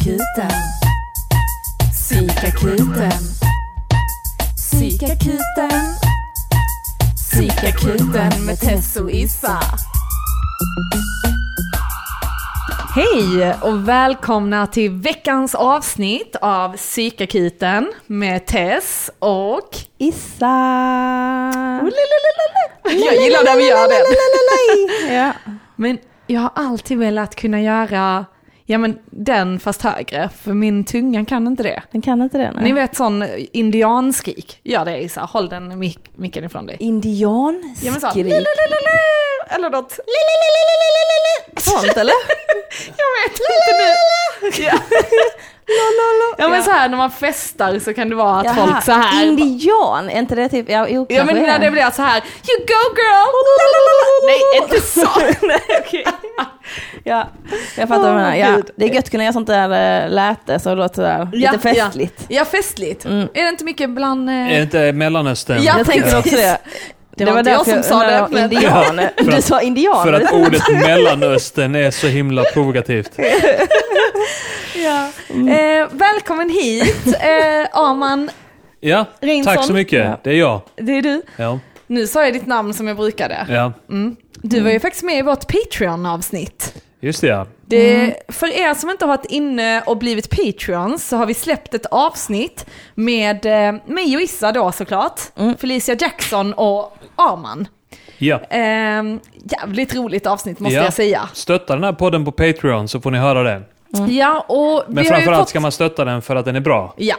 Psykakuten. Psykakuten. Psykakuten. Psykakuten med Tess och Issa. Hej och välkomna till veckans avsnitt av Psykakuten med Tess och... Issa! Jag gillar när vi gör det. Men jag har alltid velat kunna göra ja, men den fast högre, för min tunga kan inte det. Den kan inte det? Nej. Ni vet sån indianskrik, gör det Isa, håll den mic micken ifrån dig. Indianskrik? Ja, men så, eller något. Sånt eller? Jag vet inte nu. Ja. Ja men så här när man festar så kan det vara att folk så här. Indian, är inte det typ, ja jo Ja men när det blir så här, you go girl! Nej inte så! Nej. Ja, jag fattar vad du menar. Ja, det är gött att kunna göra sånt där äh, läte så det låter sådär Ja, lite festligt. Ja, ja festligt. Är det inte mycket bland... eh, Är det inte Mellanöstern? Ja, Jag tänker också det. Det var inte jag som sa det, men- Indianer. För Du att- sa indianer. För att ordet Mellanöstern är så himla provokativt. Eh, välkommen hit, eh, Arman. Ja, Reinsson. tack så mycket. Ja. Det är jag. Det är du. Ja, Nu sa jag ditt namn som jag brukade. ja. Du var ju faktiskt med i vårt Patreon-avsnitt. just det ja. Det, För er som inte har varit inne och blivit Patreons så har vi släppt ett avsnitt med eh, mig och Issa då såklart, Felicia Jackson och Arman. ja. Eh, jävligt roligt avsnitt måste Ja. jag säga. Stötta den här podden på Patreon så får ni höra det. Ja, och Men framförallt fått... ska man stötta den för att den är bra. Ja.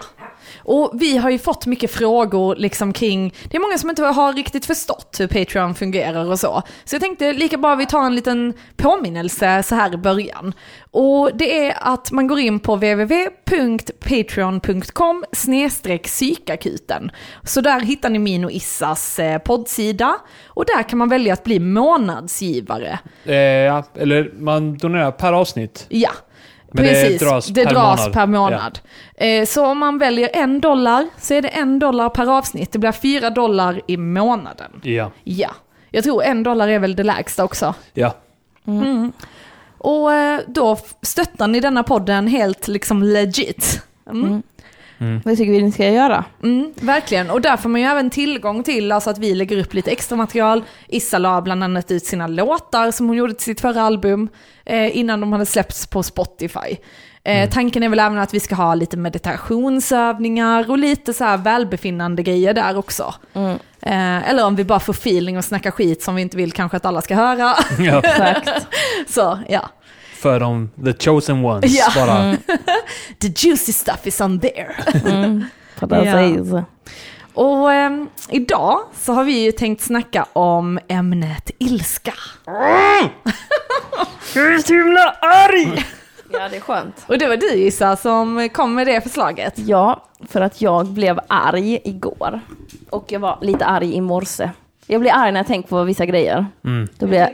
Och vi har ju fått mycket frågor liksom kring, det är många som inte har riktigt förstått hur Patreon fungerar och så. Så jag tänkte lika bra vi tar en liten påminnelse så här i början. Och det är att man går in på www.patreon.com psykakuten. Så där hittar ni min och Issas eh, poddsida och där kan man välja att bli månadsgivare. Eh, ja, eller man donerar per avsnitt. Ja, Men det precis. dras det per dras månad. per månad. Eh, Så om man väljer en dollar så är det en dollar per avsnitt. Det blir fyra dollar i månaden. Ja. Ja, jag tror en dollar är väl det lägsta också. Ja. Och eh, då stöttar ni denna podden helt liksom legit. Mm. Vad tycker vi ni ska göra? Mm, verkligen, och där får man ju även tillgång till alltså att vi lägger upp lite extra material. Issa la bland annat ut sina låtar som hon gjorde till sitt förra album eh, innan de hade släppts på Spotify. Eh, Tanken är väl även att vi ska ha lite meditationsövningar och lite så här välbefinnande grejer där också. Eh, eller om vi bara får feeling och snacka skit som vi inte vill kanske att alla ska höra. ja. Så ja, För de the chosen ones. Ja. Bara. the juicy stuff is on there. Precis. Och ehm, idag så har vi ju tänkt snacka om ämnet ilska. Jag är så himla arg! Ja, det är skönt. Och det var du Issa som kom med det förslaget. Ja, för att jag blev arg igår. Och jag var lite arg i morse. Jag blir arg när jag tänker på vissa grejer. Mm. Då blir jag...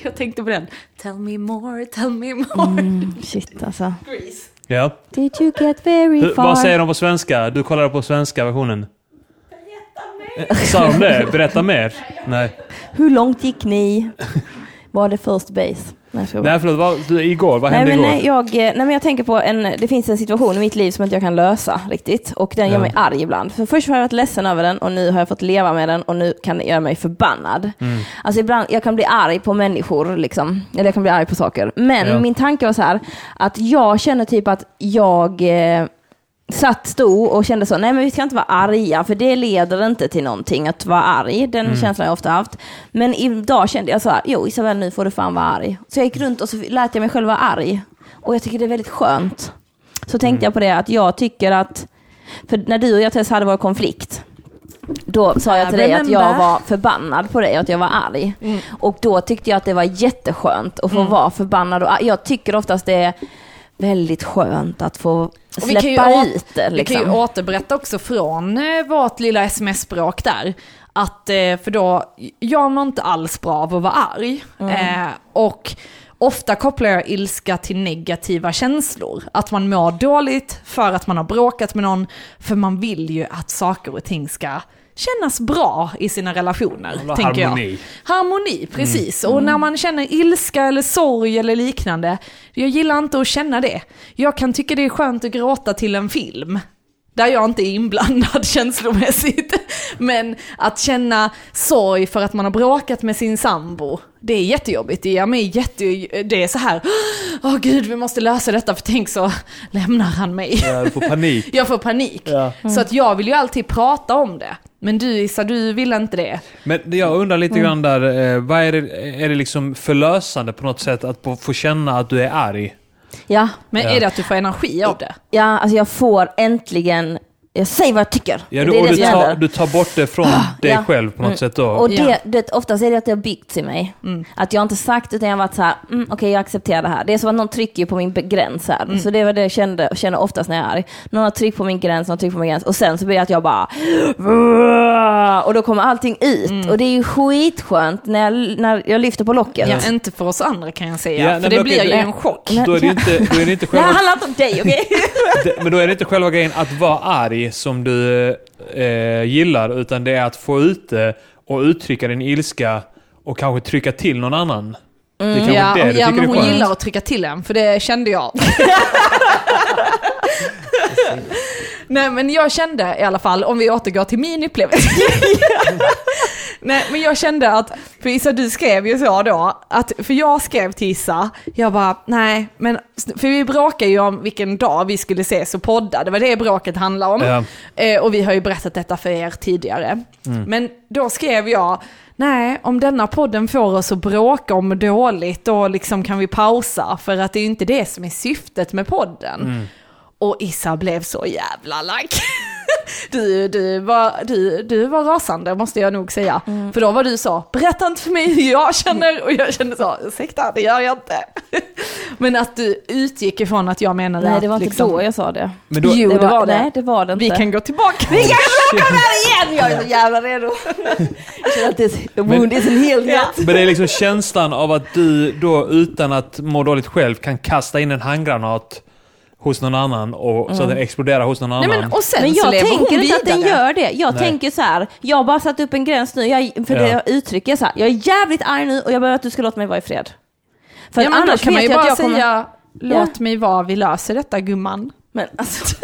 Jag tänkte på den. Tell me more, tell me more. Mm, shit alltså. Grease. Ja. Did you get very far? Vad säger de på svenska? Du kollade på svenska versionen. Berätta mer! Sa de det? Berätta mer? Nej. Hur långt gick ni? Var det first base? Nej, Nej förlåt, vad, igår, vad Nej hände men, igår? nej, jag, eh, nej men jag tänker på en, det finns en situation i mitt liv som inte jag kan lösa riktigt. Och den gör Ja. mig arg ibland. För först har jag varit ledsen över den och nu har jag fått leva med den och nu kan det göra mig förbannad. Mm. Alltså ibland, jag kan bli arg på människor liksom. Eller jag kan bli arg på saker. Men Ja. min tanke var så här, att jag känner typ att jag eh, satt, stod och kände så, nej men vi ska inte vara arga för det leder inte till någonting att vara arg. Den Mm. känslan jag ofta haft. Men idag kände jag så här, jo Isabel nu får du fan vara arg. Så jag gick runt och så lät jag mig själv vara arg. Och jag tycker det är väldigt skönt. Så tänkte Mm. jag på det att jag tycker att, för när du och jag Tess hade vår konflikt, då sa jag till dig att jag var förbannad på dig och att jag var arg. Mm. Och då tyckte jag att det var jätteskönt att få vara förbannad och arg. Jag tycker oftast det är väldigt skönt att få släppa ut det. Vi kan ju Liksom. återberätta också från eh, vårt lilla sms-språk där. Att, eh, för då, jag mår inte alls bra av att vara arg. Eh, och ofta kopplar jag ilska till negativa känslor. Att man mår dåligt för att man har bråkat med någon, för man vill ju att saker och ting ska kännas bra i sina relationer, Jävla tänker harmoni. jag. Harmoni, precis. Och när man känner ilska eller sorg eller liknande, jag gillar inte att känna det. Jag kan tycka det är skönt att gråta till en film. Där jag inte är inblandad känslomässigt. Men att känna sorg för att man har bråkat med sin sambo, det är jättejobbigt. Det, är mig jätte, det är så här, åh gud vi måste lösa detta för tänk så lämnar han mig. Ja, du får panik. Jag får panik. Ja. Så att jag vill ju alltid prata om det. Men du Issa, du vill inte det. Men jag undrar lite grann där, eh, vad är det, är det liksom förlösande på något sätt att få- få känna att du är arg? Ja, Men Ja. är det att du får energi av det? ja, alltså jag får äntligen, jag säger vad jag tycker. Ja, det du, är och det du, som tar, händer. du tar bort det från dig ja. själv på något sätt då? Och det, Ja. det, oftast är det att det har byggts i mig. Att jag inte sagt utan jag har varit så här, mm, okej jag accepterar det här. Det är som att någon trycker på min gräns här. Så det var det jag kände, känner oftast när jag är arg. Någon har tryckt på min gräns, någon har tryckt på min gräns och sen så blir det att jag bara och då kommer allting ut. Och det är ju skitskönt när jag, när jag lyfter på locket. Ja, inte för oss andra kan jag säga. Ja, nej, för det men blir okej, ju en chock. Nej. Då är det inte, då är det inte Det själva, handlar inte om dig, okej? det- men då är det inte själva grejen att vara arg som du eh, gillar, utan det är att få ut det och uttrycka din ilska och kanske trycka till någon annan. Kanske Ja, det ja men hon skönt. gillar att trycka till en, för det kände jag. Nej men jag kände i alla fall, om vi återgår till min upplevelse. Nej men jag kände att, för Issa du skrev ju så då, att, för jag skrev till Issa, jag bara nej, men, för vi bråkade ju om vilken dag vi skulle ses och podda, det var det bråket handlade om. Ja. Eh, och vi har ju berättat detta för er tidigare. Men då skrev jag, nej, om denna podden får oss att bråka om dåligt, då liksom kan vi pausa, för att det är ju inte det som är syftet med podden. Och Issa blev så jävla lack. Du, du, var, du, du var rasande måste jag nog säga. För då var du så, berätta inte för mig hur jag känner. Och jag kände så, ursäkta det gör jag inte. Men att du utgick ifrån att jag menade Nej, det var att inte liksom, då jag sa det. Men då, Jo, det var det. Nej, det var det inte. Vi kan gå tillbaka. Vi kan bråka där igen! Jag är så jävla redo. Jag känner att det är, wound is healed yet. Men det är liksom känslan av att du då utan att må dåligt själv kan kasta in en handgranat hos någon annan och så att den exploderar hos någon Nej, annan. men, och sen Men jag tänker inte att den gör det. Jag Nej. tänker så här, jag har bara satt upp en gräns nu, jag, för Ja. det jag uttrycker så här, jag är jävligt arg nu och jag behöver att du ska låta mig vara i fred. För Ja, men då annars kan man ju bara jag kommer... säga, låt mig vara, vi löser detta gumman. Men, alltså,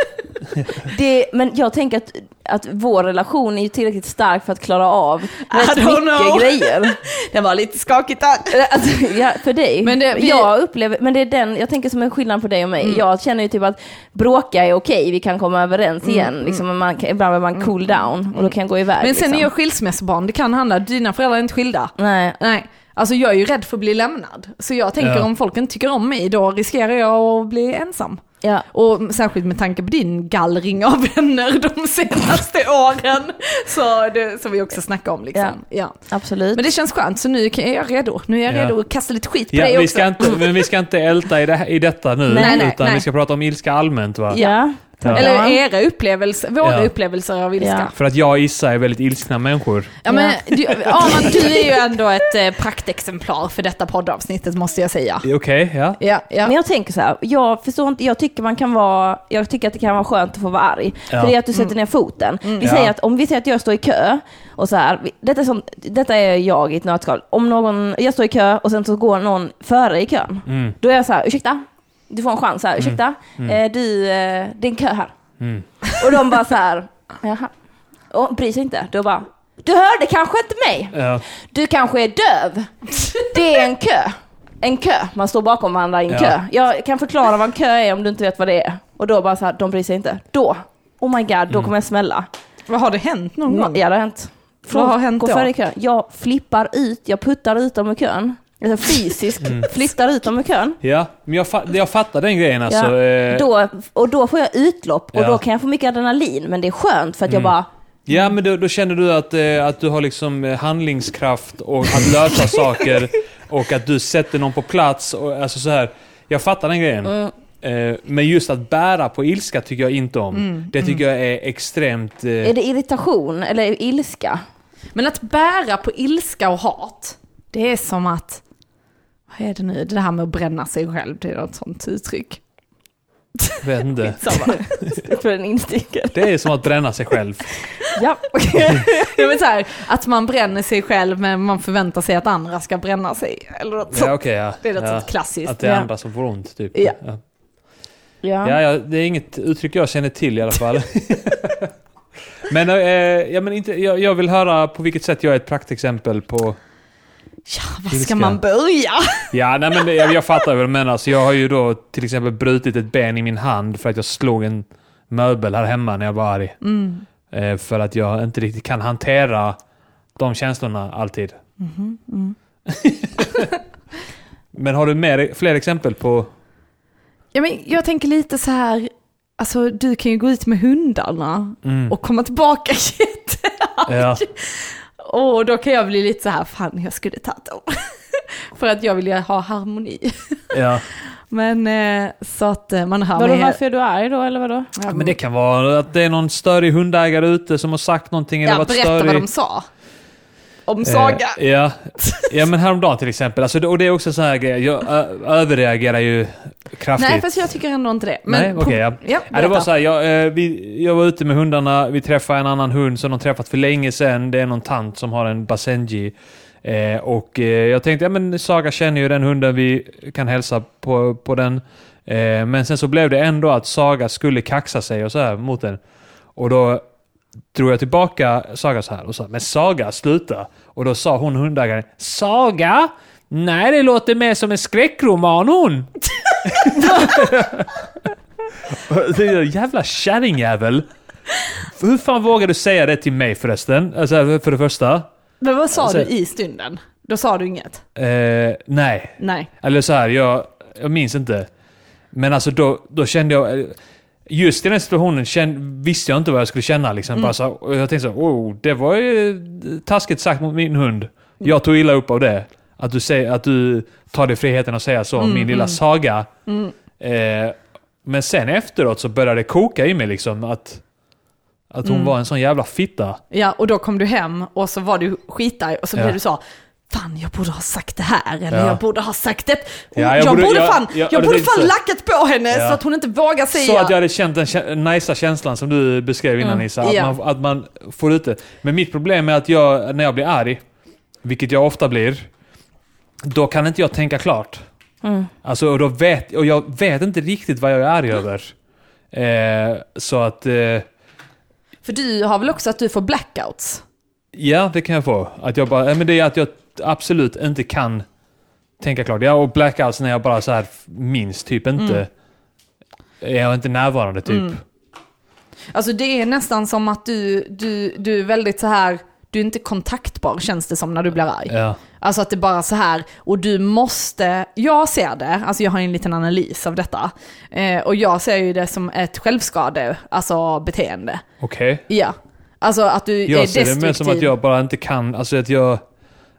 det, men jag tänker att, att vår relation är ju tillräckligt stark för att klara av rätt mycket know. grejer. Det var lite skakigt där. Alltså, ja, för dig. Men det- vi- Jag upplever, men det är den, jag tänker som en skillnad på dig och mig. Mm. Jag känner ju typ att bråka är okej, vi kan komma överens igen. Liksom, man kan, ibland behöver man cool down och då kan jag gå iväg. Mm. Men sen är liksom. jag skilsmässobarn, det kan handla, dina föräldrar är inte skilda. Nej. Nej, alltså jag är ju rädd för att bli lämnad. Så jag tänker Ja. om folk inte tycker om mig, då riskerar jag att bli ensam. Ja. Och särskilt med tanke på din gallring av vänner de senaste åren. Så det, som vi också snackade om liksom. Ja. Absolut. Men det känns skönt, så nu är jag redo. Nu är jag Ja. redo att kasta lite skit på Ja, dig vi också. ska inte, men vi ska inte älta i, det, i detta nu, Nej, nej, utan nej. vi ska prata om ilska allmänt va? ja. Ja. Eller era upplevelser, våra Ja. upplevelser av ilska. Ja. För att jag och Issa är väldigt ilskna människor. Ja, men, du, Arman, du är ju ändå ett eh, praktexemplar för detta poddavsnittet måste jag säga. Okej, ja. Ja, ja. Men jag tänker så här, jag förstår inte, jag tycker man kan vara, jag tycker att det kan vara skönt att få vara arg. Ja. För det är att du sätter ner foten. Vi Ja. säger att, om vi säger att jag står i kö, och så här, vi- detta är, som, detta är jag i ett nötskal. Om någon, jag står i kö och sen så går någon före i kön. Mm. Då är jag så här, ursäkta? Du får en chans här, ursäkta? Eh, du, eh, det är en kö här. Mm. Och de bara så här, jaha. Och bryr sig inte. Då bara, du hörde kanske inte mig? Ja. Du kanske är döv. Det är en kö. En kö. Man står bakom varandra i en Ja. kö. Jag kan förklara vad en kö är om du inte vet vad det är. Och då bara så här, de bryr sig inte. Då, oh my god, Mm. då kommer jag smälla. Vad har det hänt någon gång? Ja, det har hänt. Vad har hänt Gå då? före i kön. Jag flippar ut, jag puttar ut dem ur kön. Alltså fysiskt Mm. flyttar ut dem ur kön. Ja, men jag, fa- jag fattar den grejen alltså. Ja. eh, Då, och då får jag utlopp och Ja. då kan jag få mycket adrenalin. Men det är skönt för att jag bara, Ja, men då, då känner du att, eh, att du har liksom eh, handlingskraft och att lösa saker och att du sätter någon på plats och alltså så här. Jag fattar den grejen. mm, Eh, men just att bära på ilska tycker jag inte om. Det tycker jag är extremt... Eh, är det irritation eller ilska? Men att bära på ilska och hat, det är som att, vad är det nu, det här med att bränna sig själv, det är något sånt uttryck. Samma. För en instickare. Det är som att bränna sig själv. Ja. Men så här, att man bränner sig själv men man förväntar sig att andra ska bränna sig. Eller något Ja, okej, ja. Det är något ja. klassiskt. Att det är Ja. andra som får ont, typ. Ja. Ja. Ja. Ja, ja, det är inget uttryck jag känner till i alla fall. men, eh, ja, men inte, jag, jag vill höra på vilket sätt jag är ett praktexempel på... Ja, var ska man börja? Ja, nej, men det, jag, jag fattar vad du menar. Så jag har ju då till exempel brutit ett ben i min hand för att jag slog en möbel här hemma när jag var arg. Mm. Eh, för att jag inte riktigt kan hantera de känslorna alltid. Mm-hmm, men har du mer, fler exempel på... Ja, men jag tänker lite så här, alltså du kan ju gå ut med hundarna Mm, och komma tillbaka jättearg. ja, Och då kan jag bli lite så här, fan jag skulle ta dem. För att jag vill ju ha harmoni. ja. Men så så att eh, man hör Vadå, varför är du arg då, eller vadå? Ja, Men det kan vara att det är någon störig hundägare ute som har sagt någonting eller ja, varit berätta störig. vad de sa. Om Saga. Eh, ja. ja, men häromdagen till exempel. Alltså, och det är också så här grejer. Jag överreagerar ju kraftigt. Nej, fast jag tycker ändå inte det. Men Nej, okej, ja. ja, Ja, det var så här, jag, eh, vi, jag var ute med hundarna, vi träffade en annan hund som de träffat för länge sedan. Det är någon tant som har en basenji. Eh, och eh, jag tänkte, ja men Saga känner ju den hunden, vi kan hälsa på, på den. Eh, men sen så blev det ändå att Saga skulle kaxa sig och så här mot den. Och då drog jag tillbaka Saga så här och sa, men Saga, sluta. Och då sa hon hundägaren, Saga? Nej, det låter mer som en skräckroman hon. Det är en jävla kärringjävel. Hur fan vågar du säga det till mig förresten? Alltså, för det första. Men vad sa Alltså- du i stunden? Då sa du inget? Eh, nej. Nej. Eller så här, jag, jag minns inte. Men alltså då, då kände jag... Just i den situationen kände, visste jag inte vad jag skulle känna. Liksom. Bara så, jag tänkte så, oh, det var ju taskigt sagt mot min hund. Jag tog illa upp av det. Att du, säger, att du tar dig friheten att säga så, min lilla saga. Eh, men sen efteråt så började det koka i mig liksom att, att hon var en sån jävla fitta. Ja, och då kom du hem och så var du skitarg och så Ja. blev du så Fan, jag borde ha sagt det här, eller Ja. jag borde ha sagt det. Ja, jag, jag borde, jag- fan, jag- jag, borde fan så. lackat på henne Ja. så att hon inte vågar säga. Så att jag hade känt den najsa känslan som du beskrev innan Nissa. Att, Ja. man, att man får ut det. Men mitt problem är att jag, när jag blir arg, vilket jag ofta blir, då kan inte jag tänka klart. Mm. Alltså, och, då vet, och jag vet inte riktigt vad jag är arg över. Eh, så att, eh, För du har väl också att du får blackouts? ja det kan jag få. Att jag bara, men det är att jag absolut inte kan tänka klart. Ja, och blackouts när jag bara så här minns typ inte, är jag inte närvarande typ. Mm. Alltså det är nästan som att du, du, du är väldigt så här, du är inte kontaktbar känns det som när du blir arg. Ja. Alltså att det bara så här, och du måste, jag ser det, alltså jag har en liten analys av detta. Eh, och jag ser ju det som ett självskade, alltså beteende. Okej. Ja. Alltså att du är Jag ser det destruktiv. mer som att jag bara inte kan, alltså att jag,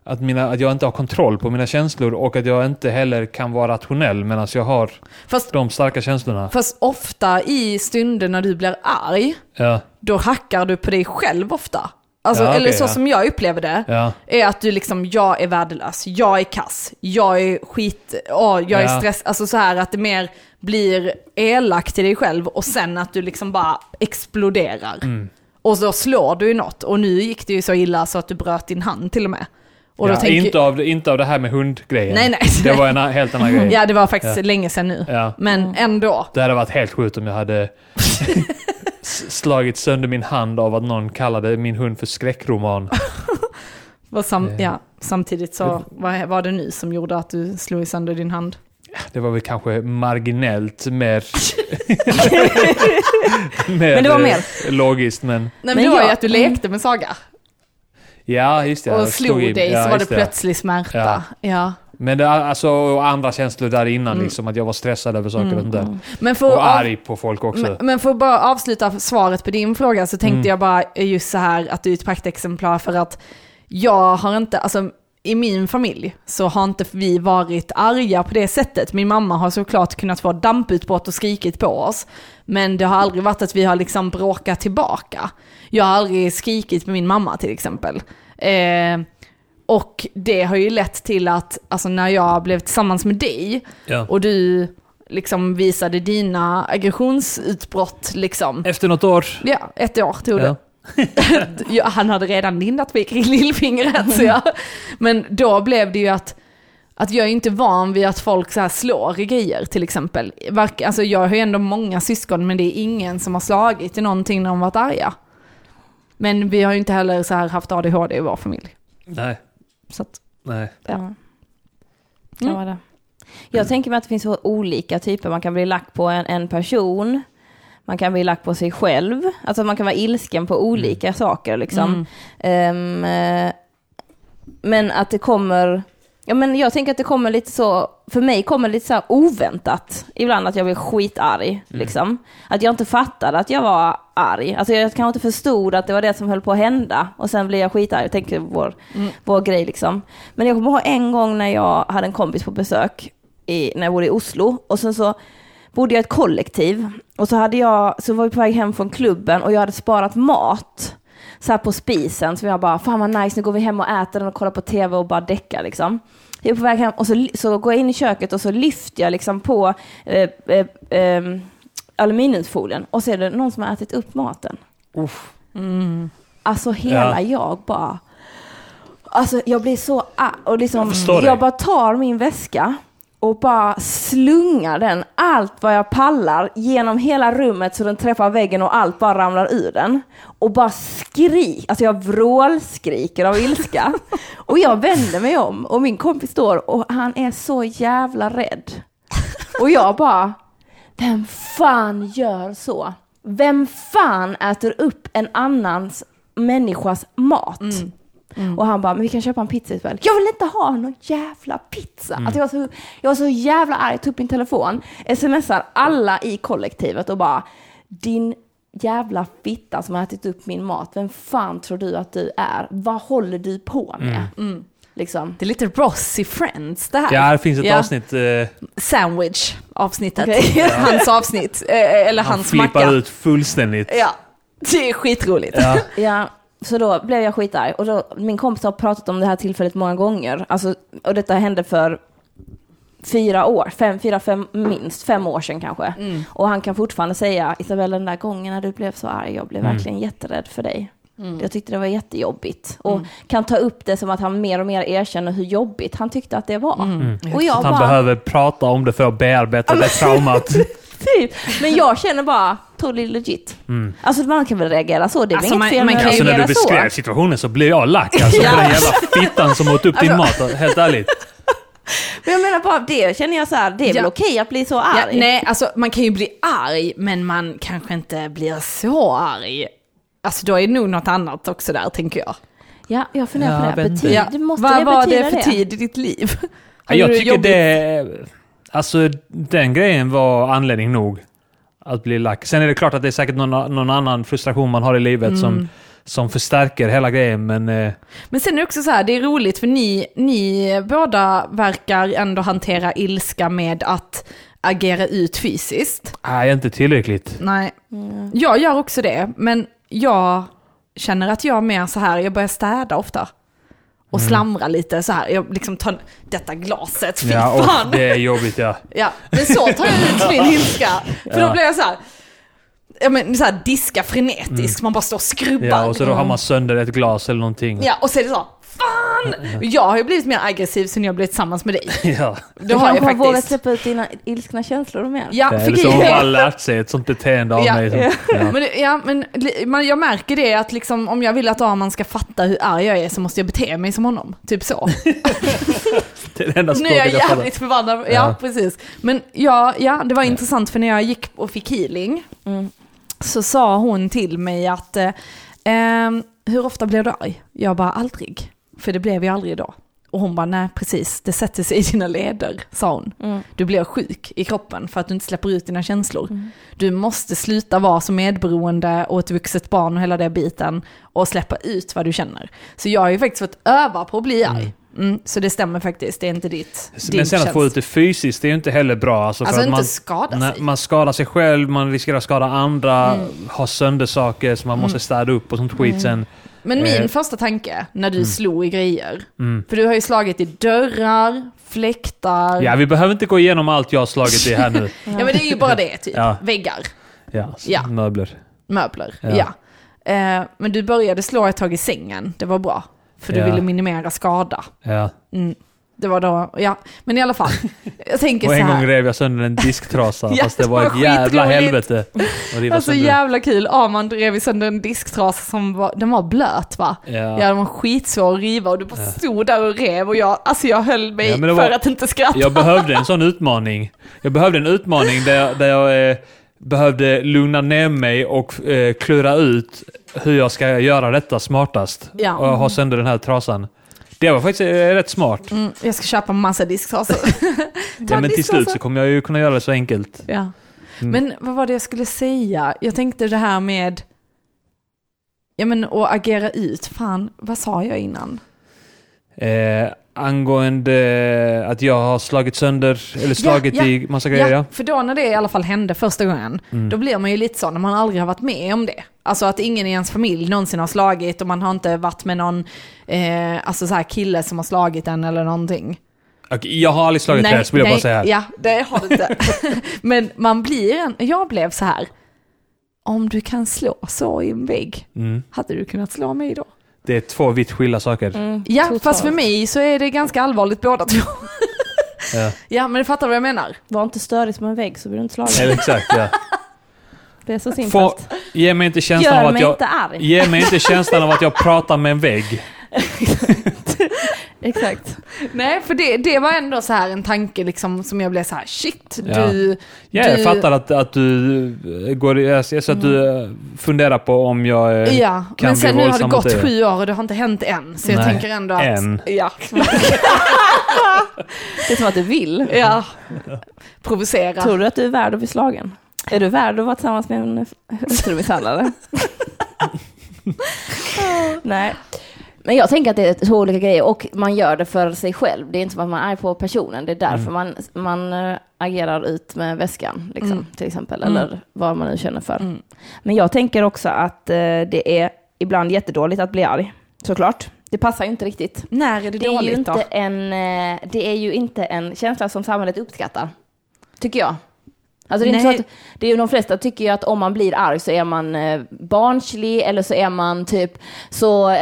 att, mina, att jag inte har kontroll på mina känslor och att jag inte heller kan vara rationell medan jag har Fast, de starka känslorna. fast ofta i stunder när du blir arg, Ja, då hackar du på dig själv ofta. Alltså, Ja, okej, eller så ja. som jag upplever det, ja, är att du liksom, jag är värdelös, jag är kass, jag är skit, åh, jag är stress, alltså så här att det mer blir elakt till dig själv och sen att du liksom bara exploderar. Mm. Och så slår du i något och nu gick det ju så illa så att du bröt din hand till och med. Och då ja tänker, inte, av, det- inte av det här med hundgrejen. Nej, nej. Det var en helt annan grej. Ja, det var faktiskt Ja. länge sedan nu. Ja. Men ändå. Det hade varit helt sjukt om jag hade slagit sönder min hand av att någon kallade min hund för skräckroman. Sam, Eh. ja, samtidigt så vad var det nu som gjorde att du slog sönder din hand? Det var väl kanske marginellt mer... mer Men det var eh, mer. Logiskt, men... Nej men, Men det var ju jag- att du lekte med Saga. Ja, just det. och jag slog dig ja, så var det just plötslig smärta. Ja. Ja. Men det, alltså, och andra känslor där innan, Mm. liksom att jag var stressad över saker och sånt där. Men för Och arg på folk också. Men, men för att bara avsluta svaret på din fråga så tänkte Mm. jag bara just så här att du är ett praktexemplar för att jag har inte, alltså i min familj så har inte vi varit arga på det sättet. Min mamma har såklart kunnat få damputbrott och skrikit på oss. Men det har aldrig varit att vi har liksom bråkat tillbaka. Jag har aldrig skrikit med min mamma till exempel. Eh, och det har ju lett till att, alltså när jag blev tillsammans med dig ja. och du liksom visade dina aggressionsutbrott liksom. Efter något år. Ja, ett år tog det. Ja. ja, han hade redan lindat mig kring lillfingret. Så jag, men då blev det ju att, att jag är inte van vid att folk så här slår i grejer till exempel. Vark, alltså jag har ju ändå många syskon men det är ingen som har slagit i någonting när de varit arga. Men vi har ju inte heller så här haft ADHD i vår familj. Nej. Så att, Nej. Ja. Mm. Vara det. Jag tänker mig att det finns olika typer. Man kan bli lack på en, en person. Man kan bli lack på sig själv. Alltså man kan vara ilsken på olika saker liksom. Ehm, eh, men att det kommer... Ja, men jag tänker att det kommer lite så, för mig kommer det lite så oväntat ibland att jag blir skitarg. Liksom. Att jag inte fattade att jag var arg. Alltså jag kanske inte förstod att det var det som höll på att hända och sen blir jag skitarg. Jag tänker vår, vår grej liksom. Men jag kommer ihåg en gång när jag hade en kompis på besök i, när jag bodde i Oslo och sen så bodde jag i ett kollektiv och så, hade jag, så var vi på väg hem från klubben och jag hade sparat mat så här på spisen. Så jag bara, fan vad nice, nu går vi hem och äter den och kollar på tv och bara däckar liksom. Jag är på väg hem och så, så går jag in i köket och så lyfter jag liksom på eh, eh, eh, aluminiumfolien och så är det någon som har ätit upp maten. Uff. Alltså hela Ja. jag bara... Alltså jag blir så... Och liksom, Jag jag, bara tar min väska och bara slungar den allt vad jag pallar genom hela rummet så den träffar väggen och allt bara ramlar ur den. Och bara skrik, alltså jag vrålskriker av ilska. och jag vänder mig om och min kompis står och han är så jävla rädd. Och jag bara, vem fan gör så? Vem fan äter upp en annans människas mat? Och han bara, men vi kan köpa en pizza ikväll. Jag vill inte ha någon jävla pizza. Alltså jag, var så, jag var så jävla arg, tog upp min telefon, smsar alla i kollektivet och bara, din jävla fitta som har ätit upp min mat, vem fan tror du att du är? Vad håller du på med? Liksom. det är lite Ross i Friends det här. Ja, det finns ett Ja. avsnitt. Eh, Sandwich avsnittet. Okej. Hans avsnitt, eh, eller han hans flippar macka. ut fullständigt. Ja, det är skitroligt. Ja. Ja, så då blev jag skitarg. Och då, min kompis har pratat om det här tillfället många gånger. Alltså, och detta hände för fyra år, fem, fyra, fem, minst fem år sedan kanske. Och han kan fortfarande säga, Isabella den där gången när du blev så arg, jag blev verkligen jätterädd för dig. Jag tyckte det var jättejobbigt. Och kan ta upp det som att han mer och mer erkänner hur jobbigt han tyckte att det var. Och jag Att han bara, behöver prata om det för att bearbeta det traumat. typ. Men jag känner bara, totally legit. Alltså man kan väl reagera så, det är väl Alltså, inget man- fel man kan- Alltså när du reagera så. beskrev situationen så blev jag lack alltså, Ja. på den jävla fittan som åt upp din mat. Helt ärligt. Men jag menar bara det känner jag så här, det är väl Ja. okej att bli så Ja, arg? nej, alltså man kan ju bli arg, men man kanske inte blir så arg. Alltså då är det nog något annat också där, tänker jag. Ja, jag funderar Ja, på det. inte. det måste Vad det var det för tid i ditt liv? Ja, jag du tycker jobbigt? det... Alltså den grejen var anledning nog att bli lack. Sen är det klart att det är säkert någon, någon annan frustration man har i livet Mm. som, som förstärker hela grejen, men... Eh, Men sen är det också så här, det är roligt för ni, ni båda verkar ändå hantera ilska med att agera ut fysiskt. nej, inte tillräckligt. Nej, jag gör också det, men jag känner att jag är mer så här, jag börjar städa ofta. Och slamra lite så här, jag liksom tar detta glaset, fy Ja, fan. och det är jobbigt ja. Ja, men så tar jag ut min ilska. För Ja. då blir jag så här, ja men så här diska frenetiskt, man bara står och skrubbar. Mm. ja. Och så då har man sönder ett glas eller någonting. Ja, och så är det så, fan! Jag har ju blivit mer aggressiv sen jag blev tillsammans med dig. Ja. Det har jag kanske vågat faktiskt. släppa ut dina ilskna känslor mer. Ja, för Eller så har lärt sig ett sånt beteende av Ja. mig. Som, ja. men, ja, men man, jag märker det att liksom, om jag vill att Arman ska fatta hur arg jag är så måste jag bete mig som honom. Typ så. Det är det enda nu är jag jävligt förbannad. Ja, Ja. precis. Men ja, ja, det var intressant för när jag gick och fick healing Mm. så sa hon till mig att eh, ehm, hur ofta blir du arg? Jag bara aldrig. För det blev jag aldrig idag. Och hon bara, nej precis, det sätter sig i dina leder, sa hon. Mm. Du blir sjuk i kroppen för att du inte släpper ut dina känslor. Du måste sluta vara så medberoende och ett vuxet barn och hela den biten och släppa ut vad du känner. Så jag har ju faktiskt fått öva på att bli arg. Mm, så det stämmer faktiskt, det är inte ditt. din Men sen att få ut det fysiskt, det är ju inte heller bra. Alltså, för Alltså att inte man, skada sig. man skadar sig själv, man riskerar att skada andra, Mm. ha sönder saker som man måste städa upp och sånt skit sen. Men min Eh, första tanke när du slog i grejer, Mm. för du har ju slagit i dörrar, fläktar, Ja, vi behöver inte gå igenom allt jag har slagit i här nu. ja men det är ju bara det typ. Ja. Väggar, Ja, Ja. möbler. möbler, Ja. ja. Eh, men du började slå ett tag i sängen, det var bra. För du Ja. ville minimera skada. Ja. Mm. Det var då, ja. Men i alla fall, jag tänker Och så en gång här. rev jag sönder en disktrasa, Ja, fast det var ett jävla helvete. Alltså sönder. jävla kul, Arman rev ju sönder en disktrasa som var, den var blöt va? Ja. Ja, den var skitsvår att riva och du bara stod där och rev och jag, alltså jag höll mig Ja, var- för att inte skratta. Jag behövde en sån utmaning. Jag behövde en utmaning där jag, där jag eh, behövde lugna ner mig och eh, klura ut hur jag ska göra detta smartast. Ja. Och ha sönder den här trasan. Det var faktiskt eh, rätt smart. Mm, jag ska köpa massa disktrasor. Ja, en men till slut så kommer jag ju kunna göra det så enkelt. Ja. Mm. Men vad var det jag skulle säga? Jag tänkte det här med, ja men att agera ut, fan, vad sa jag innan? Eh, angående att jag har slagit sönder, eller slagit ja. i massa grejer. Ja. för då när det i alla fall hände första gången, Mm. då blir man ju lite så när man aldrig har varit med om det. Alltså att ingen i ens familj någonsin har slagit och man har inte varit med någon eh, alltså så här kille som har slagit en eller någonting. Okej, Jag har aldrig slagit det, så vill jag bara säga. Ja, det har du inte. Men man blir en, jag blev så här, om du kan slå så i en vägg, Mm. hade du kunnat slå mig då? Det är två vitt skilda saker. Mm, Ja, totalt. fast för mig så är det ganska allvarligt båda två. Ja. Ja, men du fattar vad jag menar. Var inte störig som en vägg så blir du inte slagen. Exakt, ja. Det är så Få, simpelt. ge mig inte känslan av Gör att mig jag... inte arg. Ge mig inte känslan av att jag pratar med en vägg. Exakt. Nej, för det, det var ändå så här en tanke liksom som jag blev så här, shit, Ja. du... Ja, jag du- fattar att, att du eh, går... Jag ser att du eh, funderar på om jag eh, Ja, kan men bli sen nu har det gått sju år och det har inte hänt än. Så jag Nej, tänker ändå att... än. Ja. Det är som att du vill. ja. Provocera. Tror du att du är värd att bli slagen? Är du värd att vara tillsammans med en hustrumisshandlare? Nej. Men jag tänker att det är två olika grejer och man gör det för sig själv. Det är inte som att man är på personen. Det är därför man, man äh, agerar ut med väskan, liksom, Mm. till exempel. Mm. Eller vad man nu känner för. Mm. Men jag tänker också att äh, det är ibland jättedåligt att bli arg. Såklart. Det passar ju inte riktigt. När är det, Det är, ju dåligt inte då? en, eh, det är ju inte en känsla som samhället uppskattar. Tycker jag. Alltså det är, inte så att, det är ju de flesta tycker ju att om man blir arg så är man eh, barnslig eller så är man typ så...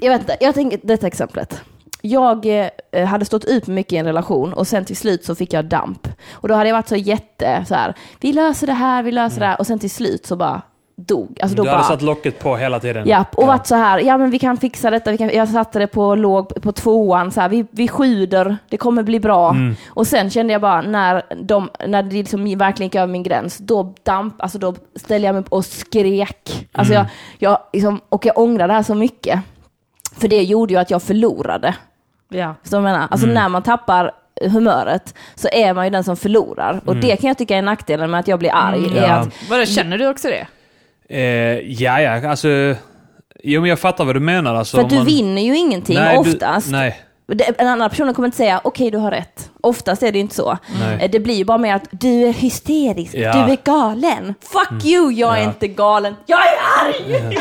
Jag vet inte, jag tänker detta exemplet. Jag eh, hade stått ut med mycket i en relation och sen till slut så fick jag damp. Och då hade jag varit så jätte så här, vi löser det här, vi löser det här. Och sen till slut så bara dog. Alltså då Du hade bara, satt locket på hela tiden. Ja, och varit så här, ja men vi kan fixa detta, vi kan, jag satte det på låg, på tvåan, så här, vi, vi sjuder, det kommer bli bra. Mm. Och sen kände jag bara, när, de, när det liksom verkligen gick över min gräns, då damp, alltså då ställde jag mig upp och skrek. Alltså Mm. jag, jag liksom, och jag ångrar det här så mycket. För det gjorde ju att jag förlorade. Ja. Så jag menar, alltså Mm. när man tappar humöret så är man ju den som förlorar. Och Mm. det kan jag tycka är nackdelen med att jag blir arg. Mm, är ja. att, Vadå, känner du också det? Eh, ja, ja, alltså... Jo, men jag fattar vad du menar. Alltså, för att du man- vinner ju ingenting Nej, oftast. Du, nej, En annan person kommer inte säga okej du har rätt. Oftast är det inte så. nej. Eh, Det blir ju bara mer att du är hysterisk, Ja. du är galen. Fuck you, jag är Ja. inte galen. Jag är arg!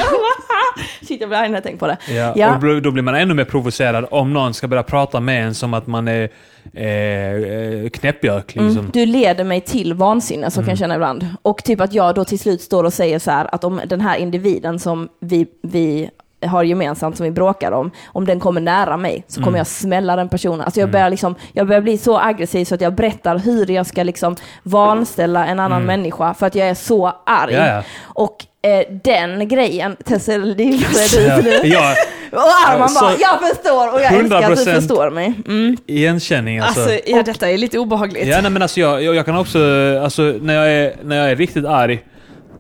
Shit jag blir arg när jag tänker på det. Ja, Ja. Och då, blir man ännu mer provocerad om någon ska börja prata med en som att man är eh, eh, knäppjök. Liksom. Mm, du leder mig till vansinne, så kan jag känna ibland. Och typ att jag då till slut står och säger så här att om den här individen som vi, vi har gemensamt, som vi bråkar om, om den kommer nära mig så kommer Mm. jag smälla den personen. Alltså jag, börjar liksom, jag börjar bli så aggressiv så att jag berättar hur jag ska liksom vanställa en annan Mm. människa för att jag är så arg. Ja, ja. Och eh, den grejen, Tessa, det är du Ja, nu. ja, Och Arman bara, jag förstår och jag älskar att du 100% förstår mig. Mm. igenkänning alltså. Alltså, ja, detta är lite obehagligt. Ja, nej, men alltså jag, jag, jag kan också, alltså när jag, är, när jag är riktigt arg,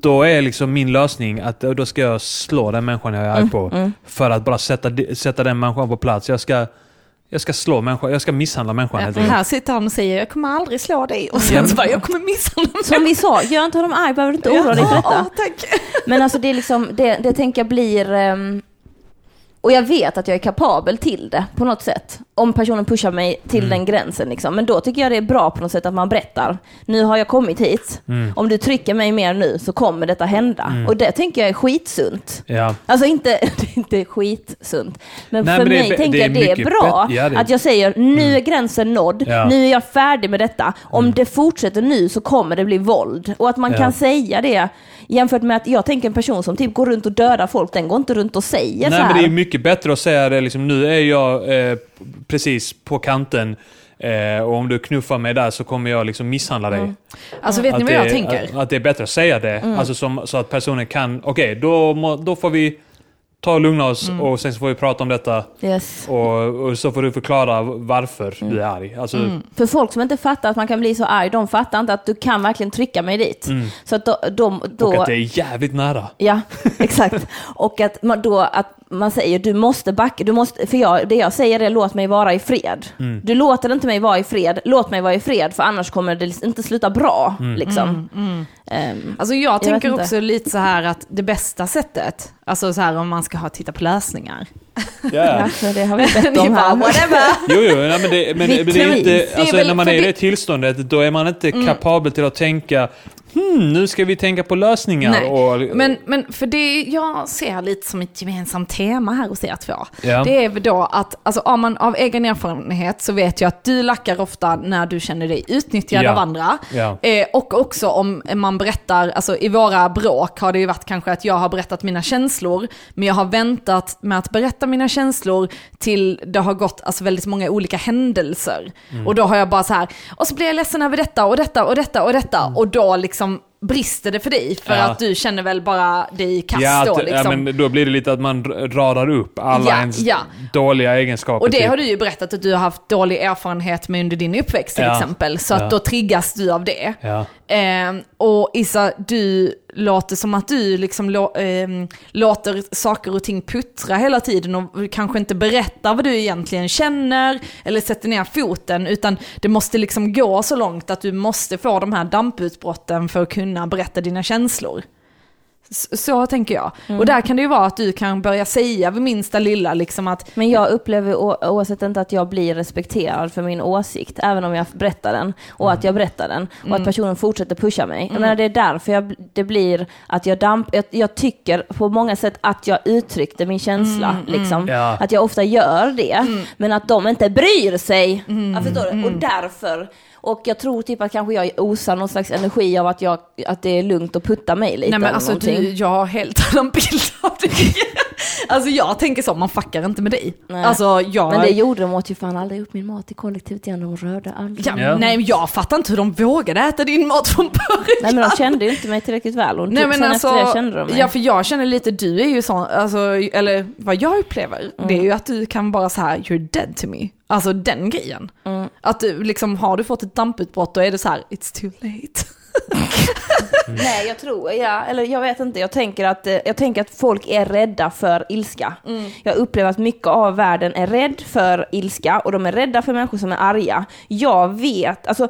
då är liksom min lösning att då ska jag slå den människan jag är arg på. mm. För att bara sätta, sätta den människan på plats. Jag ska, jag ska slå människan, jag ska misshandla människan Ja, helt för enkelt. här sitter han och säger jag kommer aldrig slå dig och sen så bara jag kommer misshandla dig. Som vi sa, gör inte honom arg, behöver du inte oroa dig för detta. Ja, tack. Men alltså det är liksom, det, det tänker jag blir... ehm, och jag vet att jag är kapabel till det på något sätt. Om personen pushar mig till Mm. den gränsen liksom. Men då tycker jag det är bra på något sätt att man berättar. Nu har jag kommit hit. Mm. Om du trycker mig mer nu så kommer detta hända. Och det tänker jag är skitsunt. Ja. Alltså inte, inte skitsunt. Men Nej, för men mig tänker det är jag det är bra. ja, det- Att jag säger nu är gränsen nådd, Ja. Mm. nu är jag färdig med detta. Om det fortsätter nu så kommer det bli våld. Och att man kan säga det jämfört med att jag tänker en person som typ går runt och dödar folk, den går inte runt och säger så Nej, här. men det är mycket bättre att säga det liksom, nu är jag eh, precis på kanten eh, och om du knuffar mig där så kommer jag liksom misshandla dig. Alltså vet ni vad det, jag tänker? Att, att det är bättre att säga det, Mm. alltså som, så att personen kan, okej, då, må- då får vi ta och lugna oss Mm. och sen så får vi prata om detta Yes. och, och så får du förklara varför Mm. du är arg. Alltså, För folk som inte fattar att man kan bli så arg, de fattar inte att du kan verkligen trycka mig dit. Så att då, de, då, Mm. Och att det är jävligt nära. Ja, exakt. Och att man då att man säger du måste backa, du måste, för jag, det jag säger är låt mig vara i fred. Mm. Du låter inte mig vara i fred, låt mig vara i fred för annars kommer det inte sluta bra. Mm. Liksom. Ehm, Alltså jag vet tänker också lite så här att det bästa sättet, alltså så här om man ska ha titta på lösningar ja, så det har vi bett om här. whatever. Jo, jo, nej, men det, men, Vi men det är tror- inte, det är alltså, väl- när man är i det- det tillståndet, då är man inte kapabel till att tänka hmm, nu ska vi tänka på lösningar. Nej, Och, Men, men för det jag ser lite som ett gemensamt tema här hos er två, Ja. det är väl då att, alltså om man av egen erfarenhet så vet jag att du lackar ofta när du känner dig utnyttjad Ja. av andra. Eh, och också om man berättar, alltså i våra bråk har det ju varit kanske att jag har berättat mina känslor, men jag har väntat med att berätta mina känslor till det har gått alltså, väldigt många olika händelser. Mm. Och då har jag bara så här, och så blir jag ledsen över detta och detta och detta och detta, och då liksom brister det för dig, för Mm. Ja. att du känner väl bara dig i kast ja, då liksom. ja, men då blir det lite att man radar upp alla Ja, ens ja. dåliga egenskaper. Och det typ. har du ju berättat att du har haft dålig erfarenhet med under din uppväxt till exempel. Så att då triggas du av det. Eh, och Issa, du låter som att du liksom lo, eh, låter saker och ting puttra hela tiden och kanske inte berättar vad du egentligen känner eller sätter ner foten, utan det måste liksom gå så långt att du måste få de här damputbrotten för att kunna berätta dina känslor. Så tänker jag. Mm. Och där kan det ju vara att du kan börja säga vid minsta lilla liksom att Men jag upplever oavsett inte att jag blir respekterad för min åsikt, även om jag berättar den, och att jag berättar den, och Mm. att personen fortsätter pusha mig. Jag menar, det är därför jag, det blir att jag damp... Jag, jag tycker på många sätt att jag uttryckte min känsla, Mm, liksom. Ja. Att jag ofta gör det, men att de inte bryr sig. Mm, Jag förstår det. Och därför... Och jag tror typ att kanske jag osar någon slags energi av att, jag, att det är lugnt att putta mig lite. Nej men alltså någonting. du, jag har helt annan bild av dig. Alltså jag tänker så, man fuckar inte med dig. Nej. Alltså jag... Men det gjorde de åt ju fan aldrig upp min mat i kollektivet igen, de rörde aldrig. ja, Ja. Nej men jag fattar inte hur de vågade äta din mat från början. Nej men de kände ju inte mig tillräckligt väl och Nej typ men alltså, efter det kände de mig. ja för jag känner lite, du är ju sån, alltså, eller vad jag upplever, det är ju att du kan bara så här, you're dead to me. Alltså den grejen. Att du liksom, har du fått ett damputbrott då är det så här, it's too late. Nej jag tror, ja, eller jag vet inte, jag tänker att, eh, jag tänker att folk är rädda för ilska. Jag upplever att mycket av världen är rädd för ilska och de är rädda för människor som är arga. Jag vet, alltså,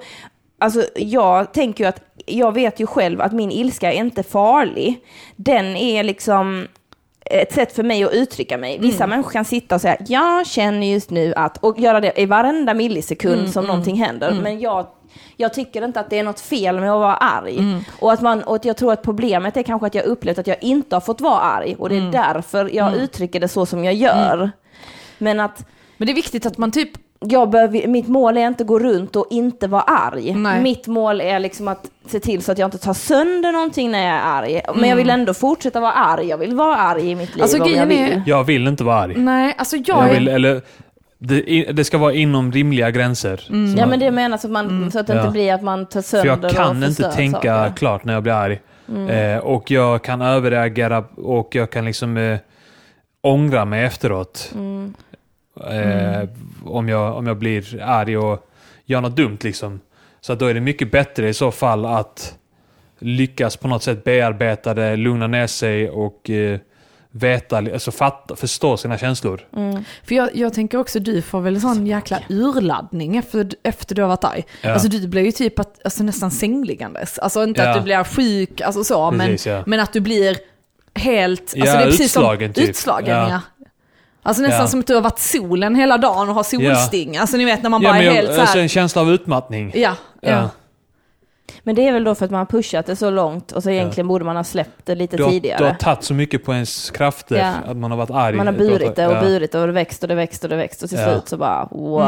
alltså jag tänker ju att, jag vet ju själv att min ilska är inte farlig. Den är liksom ett sätt för mig att uttrycka mig. Vissa människor kan sitta och säga, jag känner just nu att, och göra det i varenda millisekund som någonting händer. Men jag, jag tycker inte att det är något fel med att vara arg. Och, att man, och att jag tror att problemet är kanske att jag upplevt att jag inte har fått vara arg. Och det är därför jag uttrycker det så som jag gör. Men att Men det är viktigt att man typ, jag behöver, mitt mål är inte att gå runt och inte vara arg. Nej. Mitt mål är liksom att se till så att jag inte tar sönder någonting när jag är arg. Men jag vill ändå fortsätta vara arg. Jag vill vara arg i mitt liv Alltså, om jag grejen är- vill. Jag vill inte vara arg. nej alltså jag, Jag är, vill, eller, det, det ska vara inom rimliga gränser. Så Ja man- men det menas att man, så att det inte Ja. blir att man tar För sönder jag kan och inte tänka saker. Mm. klart när jag blir arg. Eh, och jag kan överreagera och jag kan liksom eh, ångra mig efteråt. Mm. Eh, om, jag, om jag blir arg och gör något dumt liksom. Så att då är det mycket bättre i så fall att lyckas på något sätt bearbeta det, lugna ner sig och eh, veta, alltså fatta, förstå sina känslor. Mm. För jag, jag tänker också, du får väl sån jäkla urladdning efter, efter du har varit arg. Ja. Alltså du blir ju typ att, alltså, nästan sängliggandes. Alltså inte Ja. att du blir sjuk, alltså så, Precis, men, ja. men att du blir helt, alltså Ja, det är precis utslagen som typ. utslagen. Ja. Ja. Alltså nästan Ja. som att du har varit solen hela dagen och har solsting. Alltså ni vet när man Ja, bara är helt så alltså här. en känsla av utmattning. Ja, ja. Ja. Men det är väl då för att man har pushat det så långt och så egentligen borde man ha släppt det lite Du har, tidigare. du har tagit så mycket på ens krafter Ja. att man har varit arg. Man har burit det och Ja. burit det och det växt och det växt och det växt och till Ja. slut så bara wow.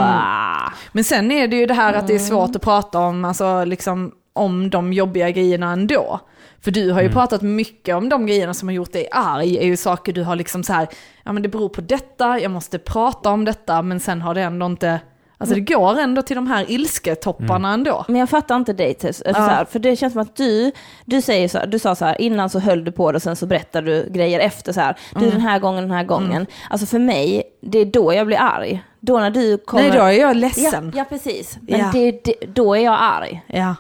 Men sen är det ju det här att det är svårt att prata om, alltså liksom om de jobbiga grejerna ändå. För du har ju pratat mycket om de grejerna som har gjort dig arg, är ju saker du har liksom så här, ja men det beror på detta, jag måste prata om detta, men sen har det ändå inte, alltså det går ändå till de här ilsketopparna ändå. Men jag fattar inte dig Tess. Alltså Ja. för det känns som att du, du säger så här, du sa så här, innan så höll du på det och sen så berättar du grejer efter så här. Du den här gången, den här gången. Alltså för mig, det är då jag blir arg. Då när du kommer... Nej då är jag ja, ledsen. ja, precis. Men Ja. Det, det, då är jag arg. Ja.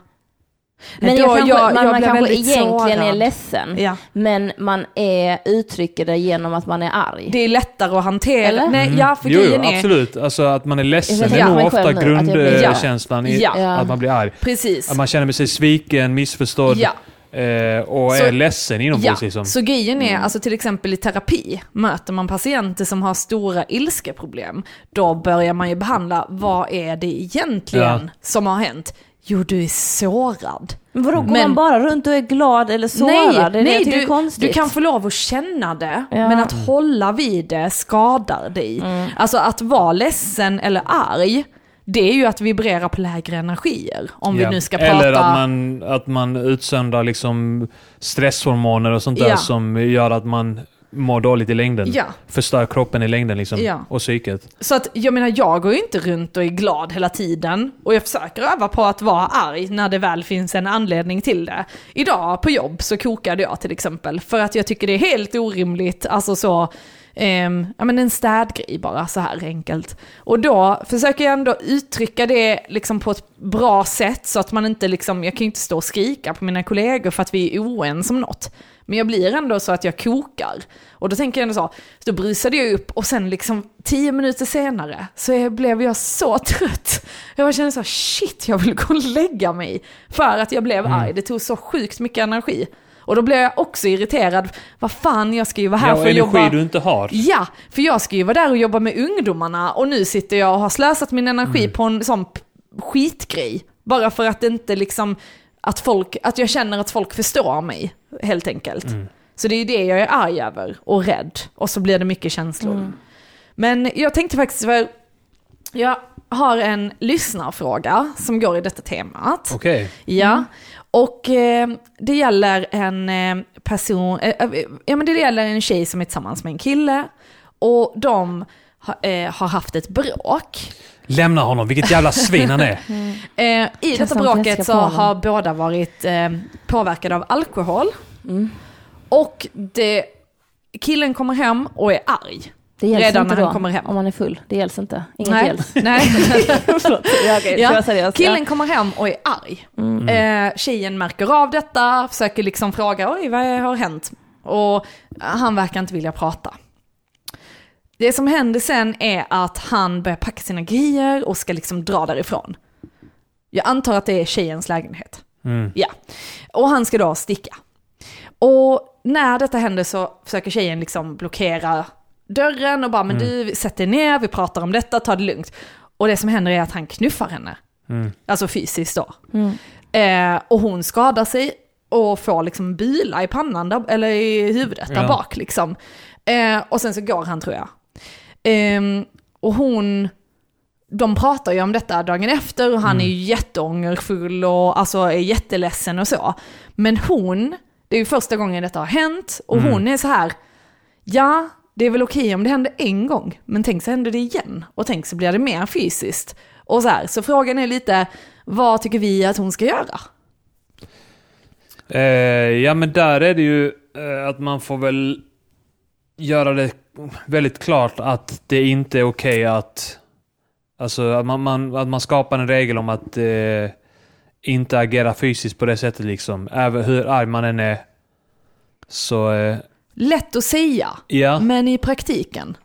Men Då- jag kanske, man, jag man kanske egentligen är sårad. ledsen. Ja. Men man är, uttrycker det genom att man är arg. Det är lättare att hantera. Eller? Nej, ja för Mm. Jo, jo, är, absolut. Alltså att man är ledsen Jag det är nog ofta jag blir- grundkänslan i Ja. Ja. att man blir arg. precis. Att man känner sig sviken, missförstådd Ja. eh, och Så- är ledsen inombords. Liksom. Så grejen Mm. är, alltså till exempel i terapi, möter man patienter som har stora ilskeproblem, då börjar man ju behandla, vad är det egentligen Ja. som har hänt? Jo, du är sårad. Men vadå, går Men- man bara runt och är glad eller sårad? det är det nej du, är konstigt. du kan få lov att känna det, Ja. men att hålla vid det skadar dig. Mm. Alltså att vara ledsen eller arg, det är ju att vibrera på lägre energier. Om Ja. vi nu ska prata... Eller att man, att man utsöndrar liksom stresshormoner och sånt där Ja. som gör att man mår dåligt i längden. Ja. Förstör kroppen i längden liksom. Ja. Och psyket. Så att jag menar, jag går ju inte runt och är glad hela tiden. Och jag försöker öva på att vara arg när det väl finns en anledning till det. Idag på jobb så kokade jag till exempel. För att jag tycker det är helt orimligt, alltså så, ehm, ja men en städgrej bara så här enkelt. Och då försöker jag ändå uttrycka det liksom på ett bra sätt så att man inte liksom, jag kan ju inte stå och skrika på mina kollegor för att vi är oense om något. Men jag blir ändå så att jag kokar. Och då tänker jag ändå så, då brusade jag upp och sen liksom tio minuter senare så jag, blev jag så trött. Jag bara kände så, shit jag vill gå och lägga mig. För att jag blev arg, det tog så sjukt mycket energi. Och då blev jag också irriterad, vad fan jag ska ju vara här Ja, för att energi jobba. du inte har. Ja, för jag ska ju vara där och jobba med ungdomarna och nu sitter jag och har slösat min energi Mm. på en sån skitgrej. Bara för att inte liksom, att folk, att jag känner att folk förstår mig, helt enkelt. Mm. Så det är ju det jag är arg över och rädd. Och så blir det mycket känslor. Men jag tänkte faktiskt, för jag har en lyssnarfråga som går i detta temat. Okej. Ja, och eh, det gäller en eh, person, eh, eh, ja men det gäller en tjej som är tillsammans med en kille och de ha, eh, har haft ett bråk. Lämna honom, vilket jävla svin han är. Eh, I detta bråket så har båda varit eh, påverkade av alkohol. Mm. Och det, killen kommer hem och är arg. Det gälls redan inte när då, han kommer hem. om man är full. Det gälls inte. Inget Nej, gälls. nej. Förlåt. Ja, ska Ja, seriös. Killen kommer hem och är arg. Mm. Eh, tjejen märker av detta, försöker liksom fråga oj vad har hänt? Och han verkar inte vilja prata. Det som händer sen är att han börjar packa sina grejer och ska liksom dra därifrån. Jag antar att det är tjejens lägenhet. Mm. Ja. Och han ska då sticka. Och när detta händer så försöker tjejen liksom blockera dörren och bara, men du, sätt dig ner, vi pratar om detta, ta det lugnt. Och det som händer är att han knuffar henne. Mm. Alltså fysiskt då. Mm. Eh, och hon skadar sig och får liksom bila i pannan, där, eller i huvudet där Ja. bak liksom. Eh, och sen så går han tror jag. Ehm, och hon, de pratar ju om detta dagen efter och han är ju jätteångerfull och alltså är jätteledsen och så. Men hon, det är ju första gången detta har hänt och hon är så här, ja, det är väl okej om det händer en gång, men tänk så händer det igen. Och tänk så blir det mer fysiskt. Och så här, så frågan är lite, vad tycker vi att hon ska göra? Eh, ja men där är det ju eh, att man får väl göra det väldigt klart att det inte är okej att... Alltså att man, man, att man skapar en regel om att eh, inte agera fysiskt på det sättet liksom. Även hur arg man än är. Så eh, Lätt att säga, ja. men i praktiken.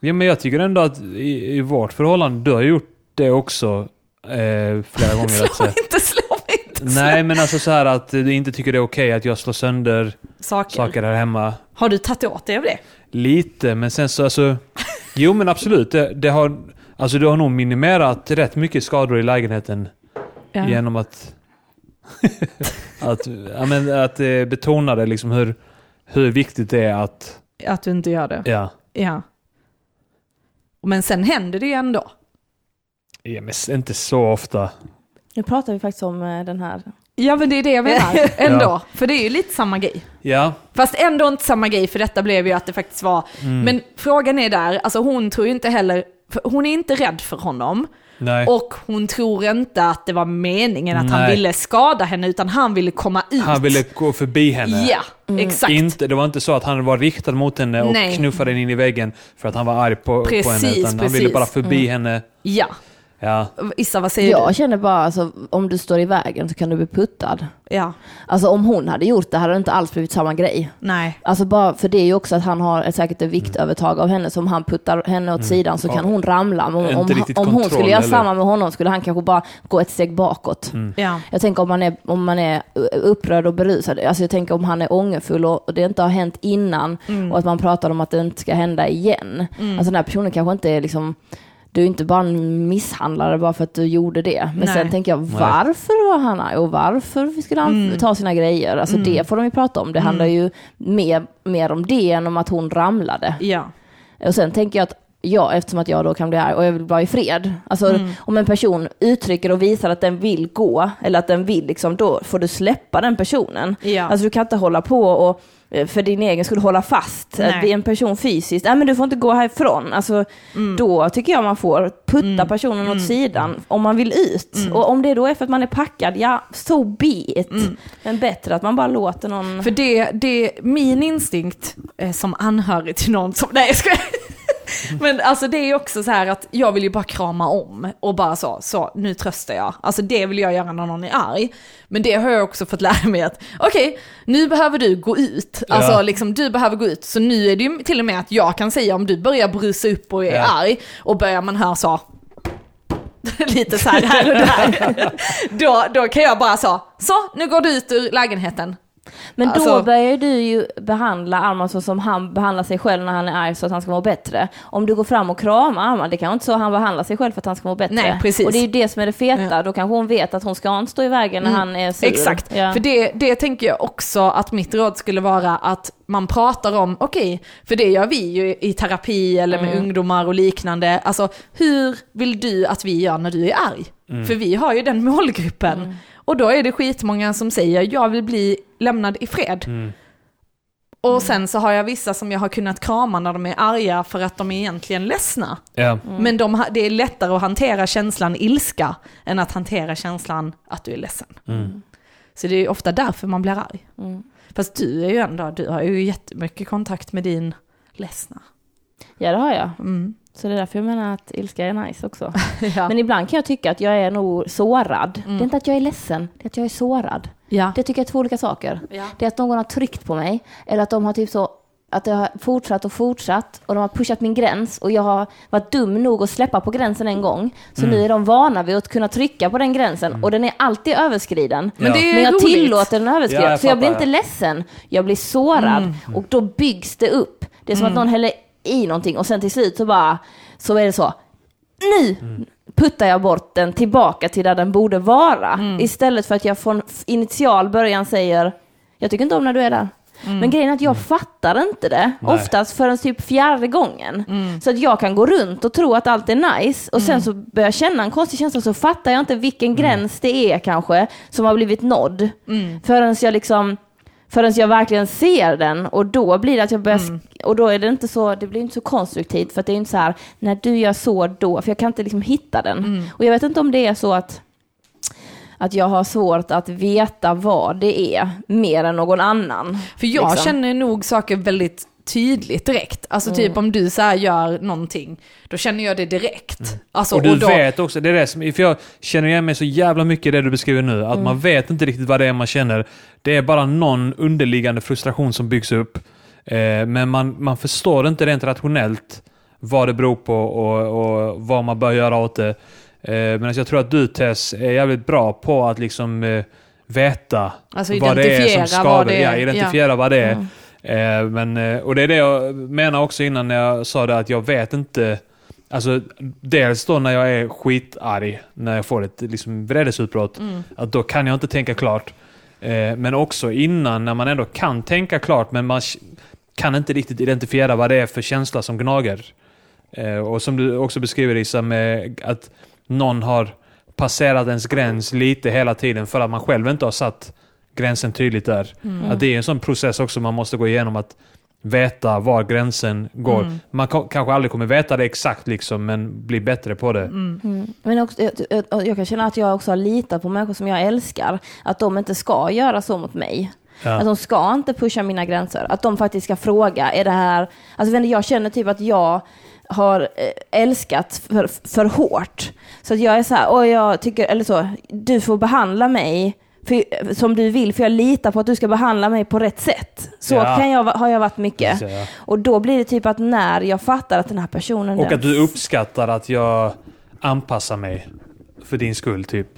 ja. Men jag tycker ändå att i, i vårt förhållande, du har gjort det också eh, flera gånger. att, Slå säga. inte, slå inte. slå. Nej men alltså så här att du inte tycker det är okej att jag slår sönder Saker. saker här hemma. Har du tagit åt dig av det? Lite, men sen så alltså... Jo men absolut, det, det har, alltså du har nog minimerat rätt mycket skador i lägenheten Ja. genom att, att, ja, men, att eh, betona det liksom hur, hur viktigt det är att, Att du inte gör det. ja, Ja. Men sen händer det ju ändå. ja men inte så ofta. Nu pratar vi faktiskt om eh, den här. Ja men det är det jag menar, ändå. Ja. För det är ju lite samma grej. Ja, Fast ändå inte samma grej, för detta blev ju att det faktiskt var... Mm. Men frågan är där, alltså hon tror ju inte heller... Hon är inte rädd för honom. nej. Och hon tror inte att det var meningen att han Nej. ville skada henne, utan han ville komma ut. Han ville gå förbi henne. Ja, exakt. Inte, det var inte så att han var riktad mot henne och Nej. knuffade henne in i väggen för att han var arg på, på Precis, henne. Utan han ville precis. bara förbi henne. Ja. Ja. Issa, vad säger Jag du? känner bara, alltså, om du står i vägen så kan du bli puttad. Ja, Alltså om hon hade gjort det hade det inte alls blivit samma grej. nej. Alltså bara, för det är ju också att han har ett, säkert ett viktövertag av henne, så om han puttar henne åt sidan så kan Mm. Hon ramla. Men om, riktigt om hon skulle göra samma med honom skulle han kanske bara gå ett steg bakåt. Mm. Ja. Jag tänker om man, är, om man är upprörd och berusad, alltså jag tänker om han är ångerfull och, och det inte har hänt innan Mm. och att man pratar om att det inte ska hända igen. Alltså den här personen kanske inte är liksom, du är inte bara en misshandlare bara för att du gjorde det. Men Nej. sen tänker jag, varför var han arg och varför skulle han Mm. ta sina grejer? Alltså det får de ju prata om. Det handlar ju mer, mer om det än om att hon ramlade. Ja. Och sen tänker jag att ja, eftersom att jag då kan bli arg och jag vill vara i fred. Alltså Mm. om en person uttrycker och visar att den vill gå, eller att den vill liksom, då får du släppa den personen. Ja. Alltså du kan inte hålla på och för din egen skulle hålla fast Nej. vid en person fysiskt. Nej men du får inte gå härifrån. Alltså Mm. då tycker jag man får putta personen åt sidan om man vill ut. Mm. Och om det då är för att man är packad, ja so be it. Men bättre att man bara låter någon... För det, det min instinkt eh, som anhörig till någon som, nej jag skojar. Men alltså det är också så här att jag vill ju bara krama om och bara så, så nu tröstar jag. Alltså det vill jag göra när någon är arg. Men det har jag också fått lära mig att, okej, nu behöver du gå ut. Alltså Ja. liksom du behöver gå ut. Så nu är det ju till och med att jag kan säga om du börjar brusa upp och är Ja. arg och börjar man höra så, lite så här här och där. då, då kan jag bara så, så nu går du ut ur lägenheten. Men då Alltså- börjar du ju behandla Arman så som han behandlar sig själv när han är arg så att han ska må bättre. Om du går fram och kramar Arman, det kan inte så han behandlar sig själv för att han ska må bättre. Nej, precis. Och det är ju det som är det feta, Ja. då kanske hon vet att hon ska inte stå i vägen när han är sur. Exakt, Ja. för det, det tänker jag också att mitt råd skulle vara att man pratar om, okej, för det gör vi ju i terapi eller med ungdomar och liknande, alltså hur vill du att vi gör när du är arg? För vi har ju den målgruppen. Och då är det skitmånga som säger, jag vill bli lämnad i fred. Och sen så har jag vissa som jag har kunnat krama när de är arga för att de är egentligen ledsna. Ja. Men de, det är lättare att hantera känslan ilska än att hantera känslan att du är ledsen. Så det är ofta därför man blir arg. Mm. Fast du är ju ändå, du har ju jättemycket kontakt med din ledsna. ja, det har jag. Mm. Så det är därför jag menar att ilska är nice också. Ja. Men ibland kan jag tycka att jag är nog sårad. Mm. Det är inte att jag är ledsen, det är att jag är sårad. ja. Det tycker jag är två olika saker. Ja. Det är att någon har tryckt på mig, eller att de har typ så att det har fortsatt och fortsatt och de har pushat min gräns och jag har varit dum nog att släppa på gränsen en gång. Så nu är de vana vid att kunna trycka på den gränsen och den är alltid överskriden. Men det är Men jag roligt. tillåter den överskriden. Ja, jag så jag blir inte ledsen, jag blir sårad och då byggs det upp. Det är som att någon häller i någonting och sen till slut så bara, så är det så, nu puttar jag bort den tillbaka till där den borde vara. Istället för att jag från initial början säger, jag tycker inte om när du är där. Men grejen är att jag fattar inte det, Nej. oftast förrän typ fjärde gången. Så att jag kan gå runt och tro att allt är nice och sen så börjar jag känna en konstig känsla så fattar jag inte vilken gräns det är kanske som har blivit nådd. Förrän jag liksom Förrän jag verkligen ser den och då blir det att jag börjar, sk- och då är det inte så, det blir inte så konstruktivt för att det är inte så här, när du gör så då, för jag kan inte liksom hitta den. Och jag vet inte om det är så att, att jag har svårt att veta vad det är mer än någon annan. För jag liksom. känner nog saker väldigt tydligt direkt. Alltså Mm. typ om du så här gör någonting, då känner jag det direkt. Alltså, Och du då, vet också, det är det som, för jag känner igen mig så jävla mycket i det du beskriver nu, att Mm. man vet inte riktigt vad det är man känner. Det är bara någon underliggande frustration som byggs upp. Eh, men man, man förstår inte rent rationellt vad det beror på och, och vad man bör göra åt det. Eh, men jag tror att du Tess är jävligt bra på att liksom eh, veta Alltså vad det är som skadar. vad det är. Ja, identifiera vad det är. Eh, men, eh, och det är det jag menar också innan när jag sa det att jag vet inte. Alltså, dels då när jag är skitarg, när jag får ett liksom, vredesutbrott, att då kan jag inte tänka klart. Eh, men också innan, när man ändå kan tänka klart, men man kan inte riktigt identifiera vad det är för känsla som gnager. Eh, och som du också beskriver Issa, med att någon har passerat ens gräns lite hela tiden för att man själv inte har satt gränsen tydligt där. Att det är en sån process också man måste gå igenom att veta var gränsen går. Man ko- kanske aldrig kommer veta det exakt liksom, men bli bättre på det. Men också, jag, jag, jag kan känna att jag också har litat på människor som jag älskar, att de inte ska göra så mot mig. Ja. Att de ska inte pusha mina gränser. Att de faktiskt ska fråga, är det här... Alltså jag känner typ att jag har eh, älskat för, för hårt. Så att jag är så här, och jag tycker, eller så, du får behandla mig för, som du vill, för jag litar på att du ska behandla mig på rätt sätt. Så Ja. kan jag, har jag varit mycket. Ja. Och då blir det typ att när jag fattar att den här personen... Och den- att du uppskattar att jag anpassar mig för din skull, typ.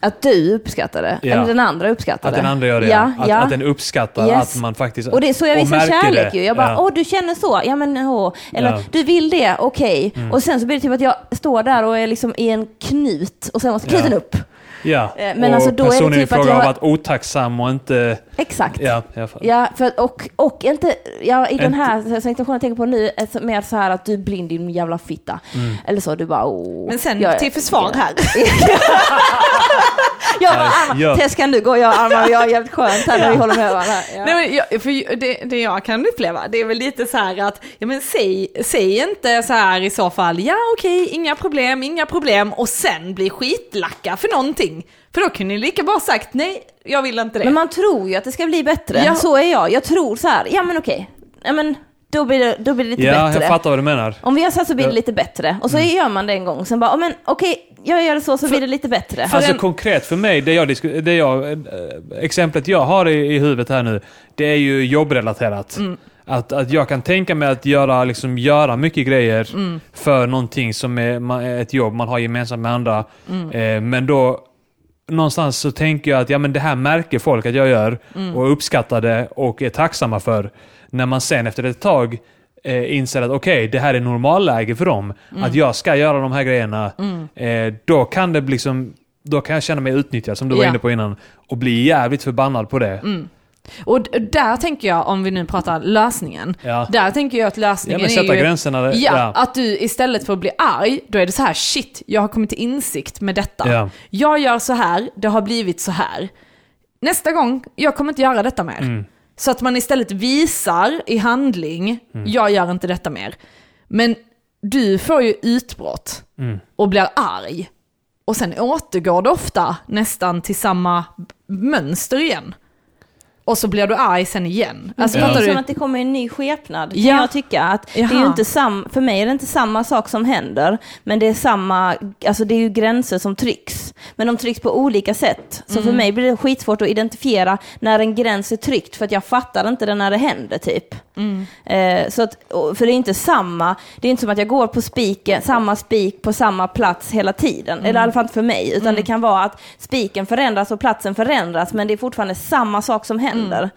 Att du uppskattar det, Ja. eller den andra uppskattar Att det. den andra gör det, Ja, Att, att den uppskattar Yes. att man faktiskt... Och det är så jag visar kärlek det. ju. Jag bara, åh du känner så, ja men åh. Eller. Mm. du vill det, okej. Och sen så blir det typ att jag står där och är liksom i en knut och sen måste knuten upp. Ja, Eh, men och alltså, då är det personen i typ att fråga jag har varit otacksam och inte... Exakt. Ja. Ja, för, och, och inte, ja, i den här situationen jag tänker på nu, så- mer så här att du är blind din jävla fitta. Mm. Eller så, du bara åh. Men sen jag- till försvar här. Jag bara, Armand, Ja. Tess kan du gå, jag och Armand, vi har jävligt skönt här när vi håller med varandra. Ja. Nej, men jag, för det, det jag kan uppleva, det är väl lite så här att, ja men säg, säg inte så här i så fall, ja okej, inga problem, inga problem, och sen bli skitlacka för någonting. För då kunde ni lika bra sagt, nej, jag vill inte det. Men man tror ju att det ska bli bättre. Ja. Så är jag. Jag tror så här, ja men okej, ja, men då blir det, då blir det lite Ja, bättre. jag fattar vad du menar. Om vi har satt så blir det Ja. lite bättre. Och så gör man det en gång, sen bara, oh, men okej, jag gör det så, så blir det lite bättre. Alltså en- konkret för mig, det jag, det jag eh, exemplet jag har i, i huvudet här nu, det är ju jobbrelaterat. Att, att jag kan tänka mig att göra, liksom, göra mycket grejer för någonting som är ett jobb man har gemensamt med andra. Eh, men då någonstans så tänker jag att ja, men det här märker folk att jag gör och uppskattar det och är tacksamma för. När man sen efter ett tag eh, inser att okej, det här är normalläge för dem. Att jag ska göra de här grejerna. Eh, då kan det liksom då kan jag känna mig utnyttjad, som du var Ja. inne på innan. Och bli jävligt förbannad på det. Och d- där tänker jag, om vi nu pratar lösningen, Ja. där tänker jag att lösningen Ja, men är sätta ju... gränserna där- Ja, ja. att du istället för att bli arg, då är det så här, shit, jag har kommit till insikt med detta. Ja. Jag gör så här, det har blivit så här. Nästa gång, jag kommer inte göra detta mer. Mm. Så att man istället visar i handling, Mm. jag gör inte detta mer. Men du får ju utbrott Mm. och blir arg. Och sen återgår det ofta nästan till samma mönster igen. Och så blir du arg sen igen. Alltså, det är fattar som du? att det kommer en ny skepnad, kan Ja. jag tycka. Att det är inte sam, för mig är det inte samma sak som händer, men det är samma, alltså det är ju gränser som trycks. Men de trycks på olika sätt. Så Mm. för mig blir det skitsvårt att identifiera när en gräns är tryckt, för att jag fattar inte det när det händer typ. Mm. Eh, så att, för det är inte samma, det är inte som att jag går på spiken, samma spik på samma plats hela tiden. Mm. Eller i alla fall inte för mig, utan det kan vara att spiken förändras och platsen förändras, men det är fortfarande samma sak som händer. Mm.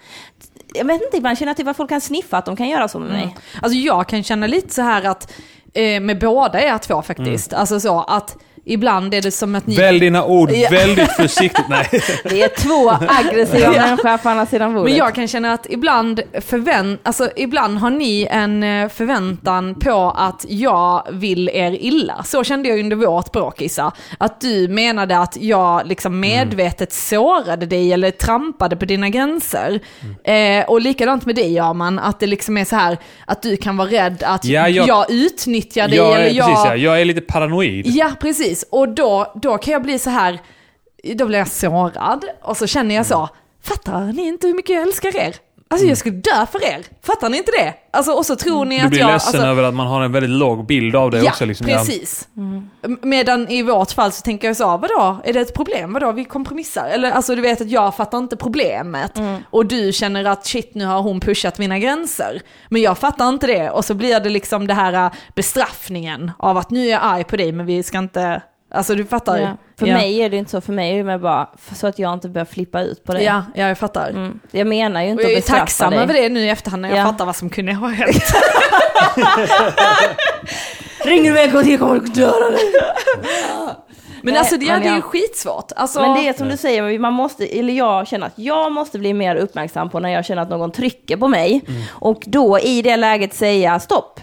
Jag vet inte, ibland känner jag typ att folk kan sniffa att de kan göra så med mig. Alltså jag kan känna lite så här att, eh, med båda er två faktiskt, alltså så att ibland är det som att ni... Välj dina ord Ja. väldigt försiktigt. Nej. Vi är två aggressiva människor på andra sidan bordet. Men jag kan känna att ibland, förvänt, alltså ibland har ni en eh, förväntan på att jag vill er illa. Så kände jag under vårt bråk Issa. Att du menade att jag liksom medvetet sårade dig eller trampade på dina gränser. Eh, och likadant med dig Arman, att det liksom är så här att du kan vara rädd att Ja, jag, jag- utnyttjar dig Jag är, eller jag... precis, ja, jag är lite paranoid. Ja, precis. Och då, då kan jag bli så här, då blir jag sårad och så känner jag så, fattar ni inte hur mycket jag älskar er? Alltså jag skulle dö för er, fattar ni inte det? Alltså, och så tror ni Du att blir jag... ledsen alltså, över att man har en väldigt låg bild av det Ja, också. Liksom. Ja. precis. M- Medan i vårt fall så tänker jag så, vadå, är det ett problem? Vadå, vi kompromissar? Eller alltså du vet att jag fattar inte problemet. Och du känner att shit, nu har hon pushat mina gränser. Men jag fattar inte det. Och så blir det liksom det här äh, bestraffningen av att nu är jag arg på dig, men vi ska inte Alltså du fattar? Ja. För ja. mig är det inte så, för mig är det mer bara så att jag inte börjar flippa ut på det. Ja, ja, jag fattar. Mm. Jag menar ju Och inte jag att är bestraffa tacksam dig. över det nu i efterhand när jag Ja. fattar vad som kunde ha hänt. Ringer du mig en jag kommer att döda dig. Men Nej, alltså det, men det är ju jag- skitsvårt. Alltså, Men det är som du säger, man måste, eller jag känner att jag måste bli mer uppmärksam på när jag känner att någon trycker på mig. Mm. Och då i det läget säga stopp.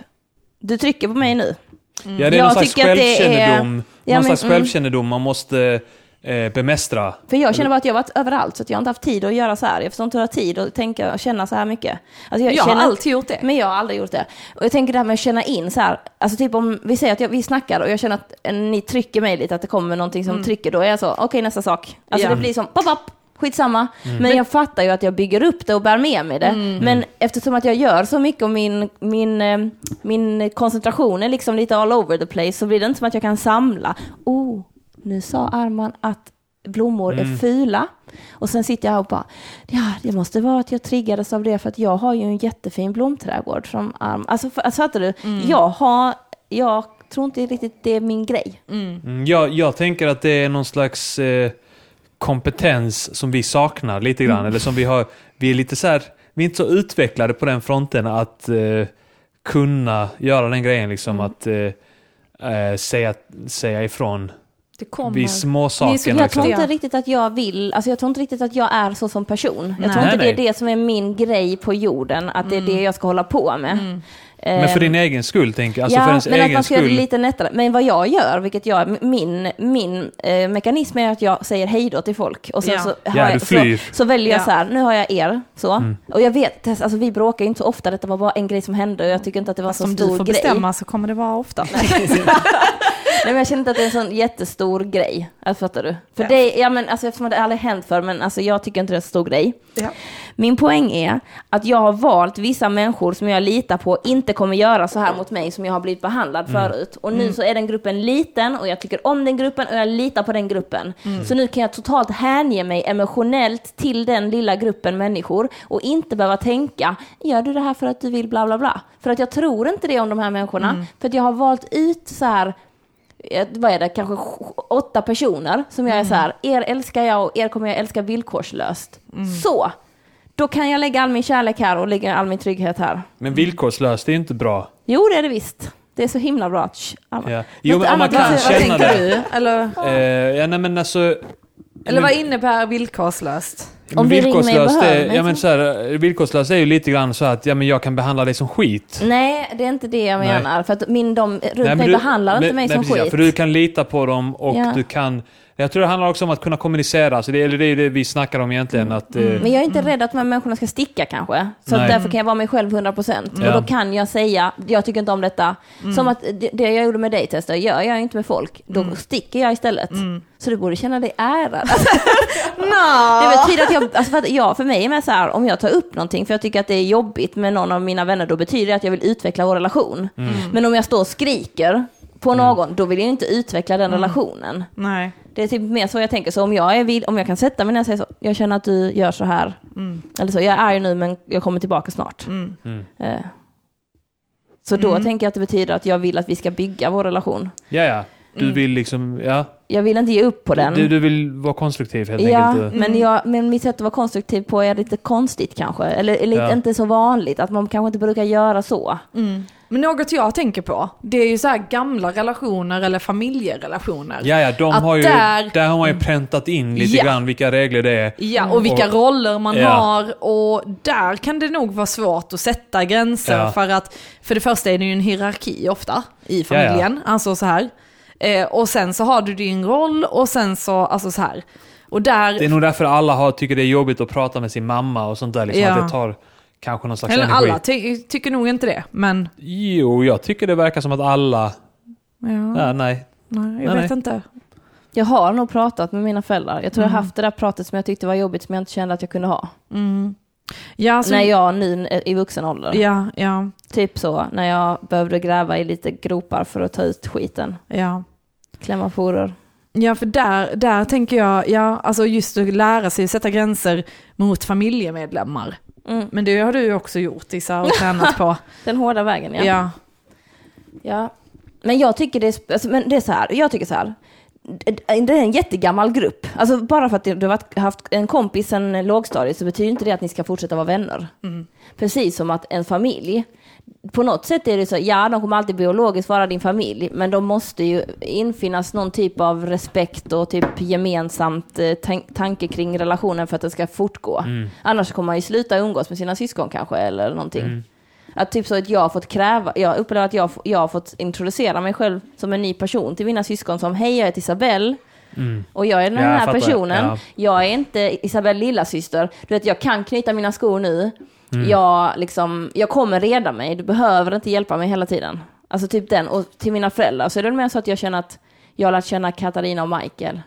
Du trycker på mig nu. Ja, det är Jag någon slags tycker att det är- självkännedom, Ja, någon men- slags mm. självkännedom man måste eh, bemästra. För jag känner bara att jag har varit överallt så att jag har inte haft tid att göra så här. Jag förstår inte hur jag har tid att tänka och känna så här mycket. Alltså jag har känner- alltid gjort det. Men jag har aldrig gjort det. Och jag tänker det här med att känna in så här, alltså typ om vi säger att jag, vi snackar och jag känner att ni trycker mig lite, att det kommer någonting som trycker, då är jag så, okej nästa sak. Alltså Mm. Ja. det blir som, pop, pop, skitsamma. Men jag fattar ju att jag bygger upp det och bär med mig det. Mm. Men eftersom att jag gör så mycket och min, min, eh, min koncentration är liksom lite all over the place så blir det inte som att jag kan samla. Oh, nu sa Arman att blommor är fula. Och sen sitter jag här och bara, ja, det måste vara att jag triggades av det för att jag har ju en jättefin blomträdgård som Arm. Alltså, för- alltså fattar du? Jag har, jag tror inte riktigt det är min grej. Mm, jag, jag tänker att det är någon slags eh, kompetens som vi saknar lite grann. Eller som vi har, vi är lite så här, vi är inte så utvecklade på den fronten att eh, kunna göra den grejen liksom. Att eh, eh, säga, säga ifrån Det kommer. vid små Ni är så saker. Jag Liksom. tror inte Ja. riktigt att jag vill, alltså jag tror inte riktigt att jag är så som person. Jag tror Nej. inte det är Nej, det som är min grej på jorden, att det är det jag ska hålla på med. Men för Ehm, din egen skull tänker jag. Alltså för ja, ens men att egen man ska göra det lite lättare. Men vad jag gör, vilket jag, min, min eh, mekanism är att jag säger hej då till folk. Och sen Ja. så, har Ja, jag, du flyr. så, så väljer jag Ja. så här, nu har jag er, så. Mm. Och jag vet, alltså vi bråkar inte så ofta, detta var bara en grej som hände och jag tycker inte att det var Fast så om stor du får grej. bestämma så kommer det vara ofta. Nej men jag känner inte att det är en sån jättestor grej. Alltså, fattar du? För Ja. det, ja men alltså eftersom det aldrig hänt för men alltså jag tycker inte det är en stor grej. Ja. Min poäng är att jag har valt vissa människor som jag litar på inte kommer göra så här mot mig som jag har blivit behandlad förut. Och nu så är den gruppen liten och jag tycker om den gruppen och jag litar på den gruppen. Så nu kan jag totalt hänge mig emotionellt till den lilla gruppen människor och inte behöva tänka, gör du det här för att du vill bla bla bla? För att jag tror inte det om de här människorna. För att jag har valt ut så här vad är det, kanske åtta personer som jag är så här, er älskar jag och er kommer jag älska villkorslöst. Så, då kan jag lägga all min kärlek här och lägga all min trygghet här. Men villkorslöst är ju inte bra. Jo, det är det visst. Det är så himla bra. Alla. Ja. Jo, men om man kan känna tänker det. du? Eller, Eh, ja, nej, men alltså... eller vad innebär villkorslöst? Om du ringer mig och villkorslöst behöver är, mig ja, men så- här, villkorslöst är ju lite grann så att ja, men jag kan behandla dig som skit. Nej, det är inte det jag Nej. menar. För att min, de runt Nej, mig du- behandlar inte men- mig nej, som precis, ja, skit. För du kan lita på dem och Ja. du kan... Jag tror det handlar också om att kunna kommunicera. Så det, eller det är det vi snackar om egentligen. Att, eh, Men jag är inte rädd att de här människorna ska sticka kanske. Så därför kan jag vara mig själv 100%. Ja. Och då kan jag säga, jag tycker inte om detta. Som att det, det jag gjorde med dig Testa, gör jag inte med folk. Då sticker jag istället. Så du borde känna dig ärad. Det betyder att jag, alltså för, att jag, för mig är det så här, om jag tar upp någonting för jag tycker att det är jobbigt med någon av mina vänner, då betyder det att jag vill utveckla vår relation. Men om jag står och skriker på någon, då vill jag inte utveckla den relationen. Nej. Det är typ mer så jag tänker. Så om jag, är vid, om jag kan sätta mig ner och säga så, jag känner att du gör så här. Eller så, jag är arg nu men jag kommer tillbaka snart. Mm. Eh. Så då Mm. tänker jag att det betyder att jag vill att vi ska bygga vår relation. ja, ja. Du Mm. vill liksom... Ja. Jag vill inte ge upp på den. Du, du vill vara konstruktiv helt ja, enkelt. men, jag, men mitt sätt att vara konstruktiv på är lite konstigt kanske. Eller, eller Ja. inte så vanligt, att man kanske inte brukar göra så. Men något jag tänker på, det är ju så här gamla relationer eller familjerelationer. Ja, ja, de Att har ju, där- där har man ju präntat in lite Ja. grann vilka regler det är. Ja, och vilka Och- roller man Ja. har och där kan det nog vara svårt att sätta gränser Ja. för att för det första är det ju en hierarki ofta i familjen, alltså så här. Eh, och sen så har du din roll och sen så, alltså så här. Och där, Det är nog därför alla har, tycker det är jobbigt att prata med sin mamma och sånt där. Liksom, Ja. Att det tar kanske någon slags eller energi. alla ty tycker nog inte det, men Jo, jag tycker det verkar som att alla... ja, Ja, nej. nej, jag Nej, vet nej. inte. Jag har nog pratat med mina föräldrar. Jag tror jag Mm. har haft det där pratet som jag tyckte var jobbigt som jag inte kände att jag kunde ha. Ja, alltså, När jag nu är i vuxen ålder. ja, ja, Typ så, när jag behövde gräva i lite gropar för att ta ut skiten. ja. Klämma porer. Ja, för där, där tänker jag, ja, alltså just att lära sig sätta gränser mot familjemedlemmar. Mm. Men det har du ju också gjort Issa och tränat på. Den hårda vägen, ja. Ja. ja. Men jag tycker det är, alltså, men det är så här, jag tycker så här. det är en jättegammal grupp. Alltså bara för att du har haft en kompis sen lågstadiet så betyder inte det att ni ska fortsätta vara vänner. Precis som att en familj, på något sätt är det så, ja de kommer alltid biologiskt vara din familj, men de måste ju infinnas någon typ av respekt och typ gemensamt eh, tan- tanke kring relationen för att det ska fortgå. Annars kommer man ju sluta umgås med sina syskon kanske eller någonting. Att typ så att jag har fått kräva, jag upplever att jag, jag har fått introducera mig själv som en ny person till mina syskon som hej jag heter Isabelle och jag är den Ja, jag här personen. Ja. Jag är inte Isabelle lillasyster. Du vet jag kan knyta mina skor nu. Mm. Jag, liksom, jag kommer reda mig, du behöver inte hjälpa mig hela tiden. Alltså typ den, och till mina föräldrar så är det mer så att jag känner att jag har lärt känna Katarina och Michael.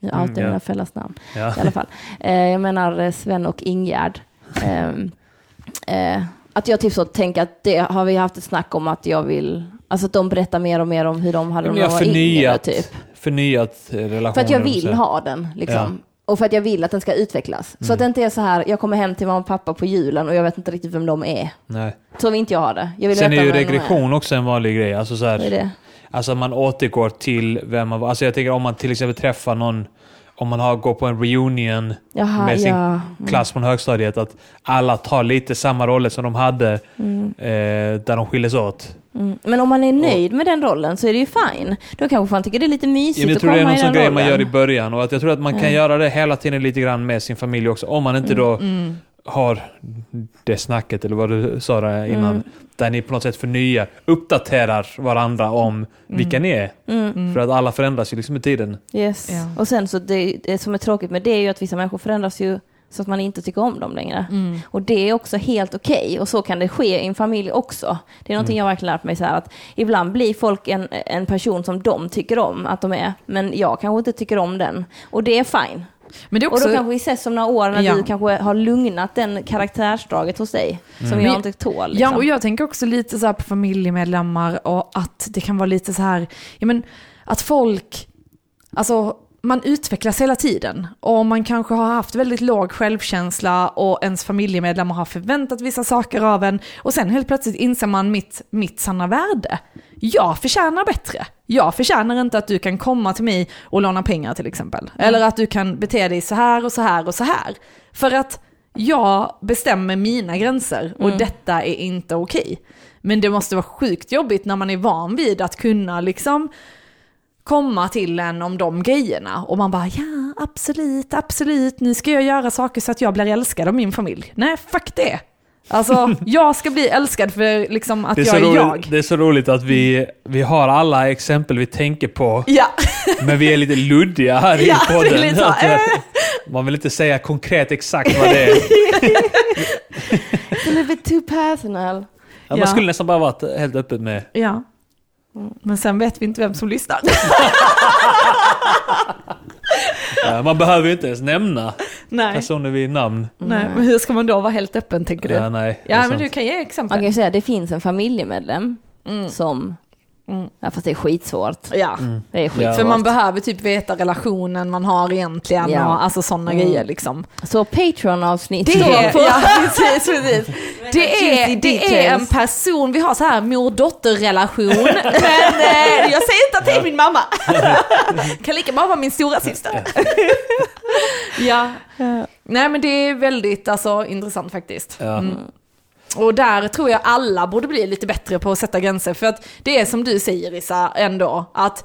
Jag alltid Mm, ja. mina föräldrars namn Ja. i alla fall. Eh, jag menar eh, Sven och Ingegärd. Ehm, eh, att jag typ så tänker att det har vi haft ett snack om att jag vill, alltså att de berättar mer och mer om hur de hade när de var yngre förnyat, typ. förnyat eh, relationen. För att jag vill ha den liksom. Ja. Och för att jag vill att den ska utvecklas. Så att det inte är så här, jag kommer hem till mamma och pappa på julen och jag vet inte riktigt vem de är. Nej. Så vill inte jag ha det. Jag vill Sen är ju regression också en vanlig grej. Alltså så är här, det? Alltså man återgår till vem man var. Alltså jag tänker om man till exempel träffar någon, om man har gått på en reunion Jaha, med sin ja. Mm. klass från högstadiet, att alla tar lite samma roller som de hade eh, där de skildes åt. Mm. Men om man är nöjd med den rollen så är det ju fine. Då kanske man tycker det är lite mysigt men jag att tror det är komma någon i sån den grej rollen. man gör i början och att jag tror att man kan göra det hela tiden lite grann med sin familj också. Om man inte då har det snacket, eller vad du sa där innan, Mm. där ni på något sätt förnyar, uppdaterar varandra om vilka ni är. För att alla förändras ju liksom med tiden. Yes. Ja. Och sen så det, det som är tråkigt med det är ju att vissa människor förändras ju så att man inte tycker om dem längre. Och det är också helt okej. Och så kan det ske i en familj också. Det är någonting jag verkligen lärt mig så här att ibland blir folk en, en person som de tycker om att de är. Men jag kanske inte tycker om den. Och det är fine. Men det är Och också... då kanske vi ses om några år när Ja. du kanske har lugnat den karaktärsdraget hos dig. Som Men- jag inte tål. Liksom. Ja, och jag tänker också lite så här på familjemedlemmar och att det kan vara lite så här, ja men att folk, alltså man utvecklas hela tiden och man kanske har haft väldigt låg självkänsla och ens familjemedlemmar har förväntat vissa saker av en och sen helt plötsligt inser man mitt, mitt sanna värde. Jag förtjänar bättre. Jag förtjänar inte att du kan komma till mig och låna pengar till exempel. Eller att du kan bete dig så här och så här och så här. För att jag bestämmer mina gränser och detta är inte okej. Men det måste vara sjukt jobbigt när man är van vid att kunna liksom komma till en om de grejerna och man bara ja absolut, absolut, nu ska jag göra saker så att jag blir älskad av min familj. Nej, fuck det. Alltså, jag ska bli älskad för liksom att Det är, jag så är roligt, jag. det är så roligt att vi, vi har alla exempel vi tänker på, Ja, men vi är lite luddiga här i Ja, det är podden. lite Att, äh. Man vill inte säga konkret exakt vad det är. It's a little bit too personal. Ja, Ja. Man skulle nästan bara varit helt öppet med... ja. Men sen vet vi inte vem som lyssnar. Ja, man behöver ju inte ens nämna Nej. personer vid namn. Nej, men hur ska man då vara helt öppen tänker du? Ja, Ja, nej, det är men sant. du kan ge Man exempel. kan ju säga att det finns en familjemedlem Mm. som, Mm. ja fast det är skitsvårt. Ja. Det är skitsvårt. För man behöver typ veta relationen man har egentligen Ja. och alltså sådana Mm. grejer liksom. Så Patreon-avsnitt. Det är, på- ja, precis, precis. Det, är, det är en person, vi har så här mor-dotter-relation, men eh, jag säger inte att det är min mamma. kan lika bra vara min stora syster. ja. Nej men det är väldigt alltså, intressant faktiskt. Ja. Mm. Och där tror jag alla borde bli lite bättre på att sätta gränser. För att det är som du säger Issa, ändå, att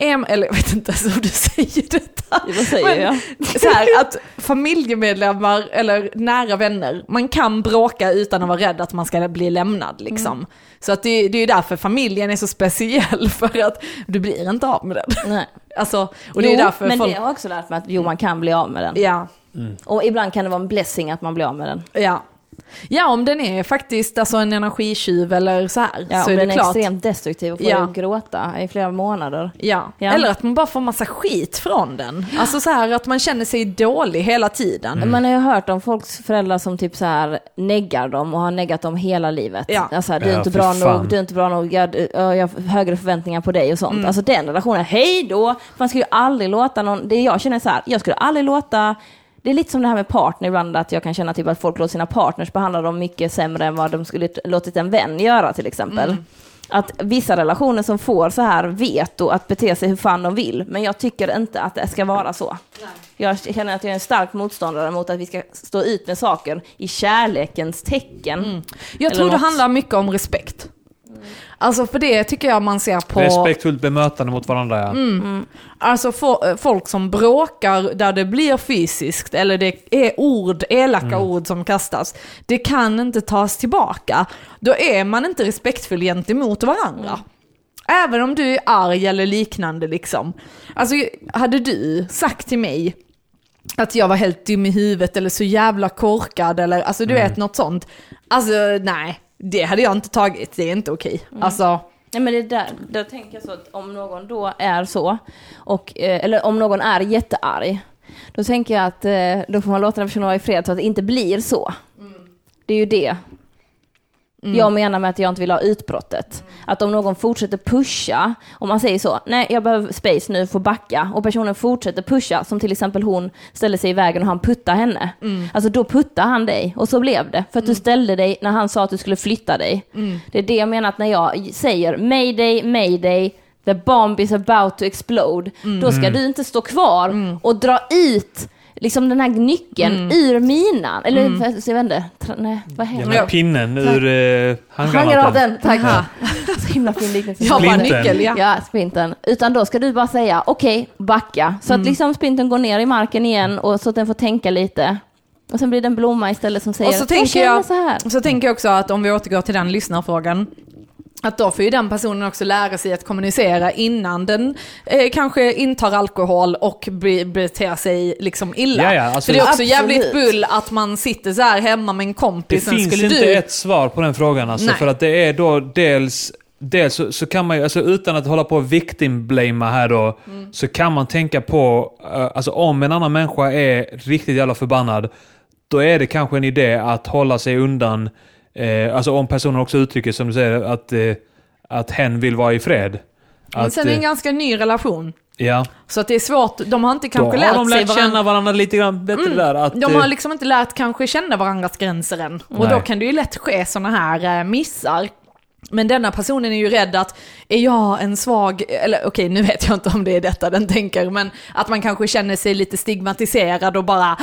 eller jag vet inte ens hur du säger detta. Vad säger jag? Så här, att familjemedlemmar eller nära vänner, man kan bråka utan att vara rädd att man ska bli lämnad liksom. Så att det, det är därför familjen är så speciell, för att du blir inte av med den. Nej. Alltså, och det är jo, därför men folk... det har också lärt mig att jo, man kan bli av med den. Ja, Och ibland kan det vara en blessing att man blir av med den. ja. Ja, om den är faktiskt alltså en energitjuv eller så här, Ja, så om är det den är klart. extremt destruktiv och får Ja. dig att gråta i flera månader. Ja. Ja. eller att man bara får massa skit från den. Alltså så här att man känner sig dålig hela tiden. Man har ju hört om folks föräldrar som typ så här neggar dem och har neggat dem hela livet. Ja. Alltså, du är Ja, inte bra fan. nog, du är inte bra nog, jag, jag har högre förväntningar på dig och sånt. Mm. Alltså den relationen, hej då! Man skulle ju aldrig låta någon, det jag känner så här, jag skulle aldrig låta det är lite som det här med partner ibland, att jag kan känna typ att folk låter sina partners behandla dem mycket sämre än vad de skulle låtit en vän göra till exempel. Mm. att vissa relationer som får så här veto att bete sig hur fan de vill, men jag tycker inte att det ska vara så. Jag känner att jag är en stark motståndare mot att vi ska stå ut med saker i kärlekens tecken. Jag Eller tror det något. handlar mycket om respekt. Alltså för det tycker jag man ser på... Respektfullt bemötande mot varandra ja. Alltså fo- folk som bråkar där det blir fysiskt eller det är ord, elaka ord som kastas. Det kan inte tas tillbaka. Då är man inte respektfull gentemot varandra. Även om du är arg eller liknande liksom. Alltså hade du sagt till mig att jag var helt dum i huvudet eller så jävla korkad eller alltså du vet något sånt. Alltså nej, det hade jag inte tagit. Det är inte okej. Alltså, Nej, men det där, där tänker jag så att om någon då är så, och, eh, eller om någon är jättearg, då tänker jag att eh, då får man låta den personen vara i fred så att det inte blir så. Det är ju det jag menar med att jag inte vill ha utbrottet. Att om någon fortsätter pusha, om man säger så, nej jag behöver space nu, får backa, och personen fortsätter pusha, som till exempel hon ställer sig i vägen och han puttar henne. Alltså då puttar han dig, och så blev det. För att du ställde dig när han sa att du skulle flytta dig. Det är det jag menar att när jag säger mayday, mayday, the bomb is about to explode, då ska du inte stå kvar och dra ut liksom den här nyckeln ur minan. Eller jag vet inte, tra- nej, vad Ja, heter det? pinnen ur eh, handgranaten. Handgranaten, tack. Så himla fin liknelse. Splinten. nyckel ja. Ja, sprinten. Utan då ska du bara säga okej, backa. Så Mm. att liksom sprinten går ner i marken igen och så att den får tänka lite. Och sen blir det en blomma istället som säger Och så tänker jag, så här. så tänker jag också att om vi återgår till den lyssnarfrågan, att då får ju den personen också lära sig att kommunicera innan den eh, kanske intar alkohol och be, beter sig liksom illa. Ja, ja, alltså- För det är också Absolut. jävligt bull att man sitter så här hemma med en Det kompis. sen finns inte du... ett svar på den frågan alltså, Nej. för att det är då dels Dels så, så kan man ju, alltså utan att hålla på och victim-blamea här då, Mm. så kan man tänka på, eh, alltså om en annan människa är riktigt jävla förbannad, då är det kanske en idé att hålla sig undan, eh, alltså om personen också uttrycker som du säger, att, eh, att hen vill vara i fred. Men Att, sen är det en eh, ganska ny relation. ja, Så att det är svårt, de har inte kanske lärt de sig lärt varandra. känna varandra lite grann bättre där. Att, De eh, har liksom inte lärt kanske känna varandras gränser än. Och Nej. då kan det ju lätt ske sådana här eh, missar. Men denna personen är ju rädd att, är jag en svag, eller okej nu vet jag inte om det är detta den tänker, men att man kanske känner sig lite stigmatiserad och bara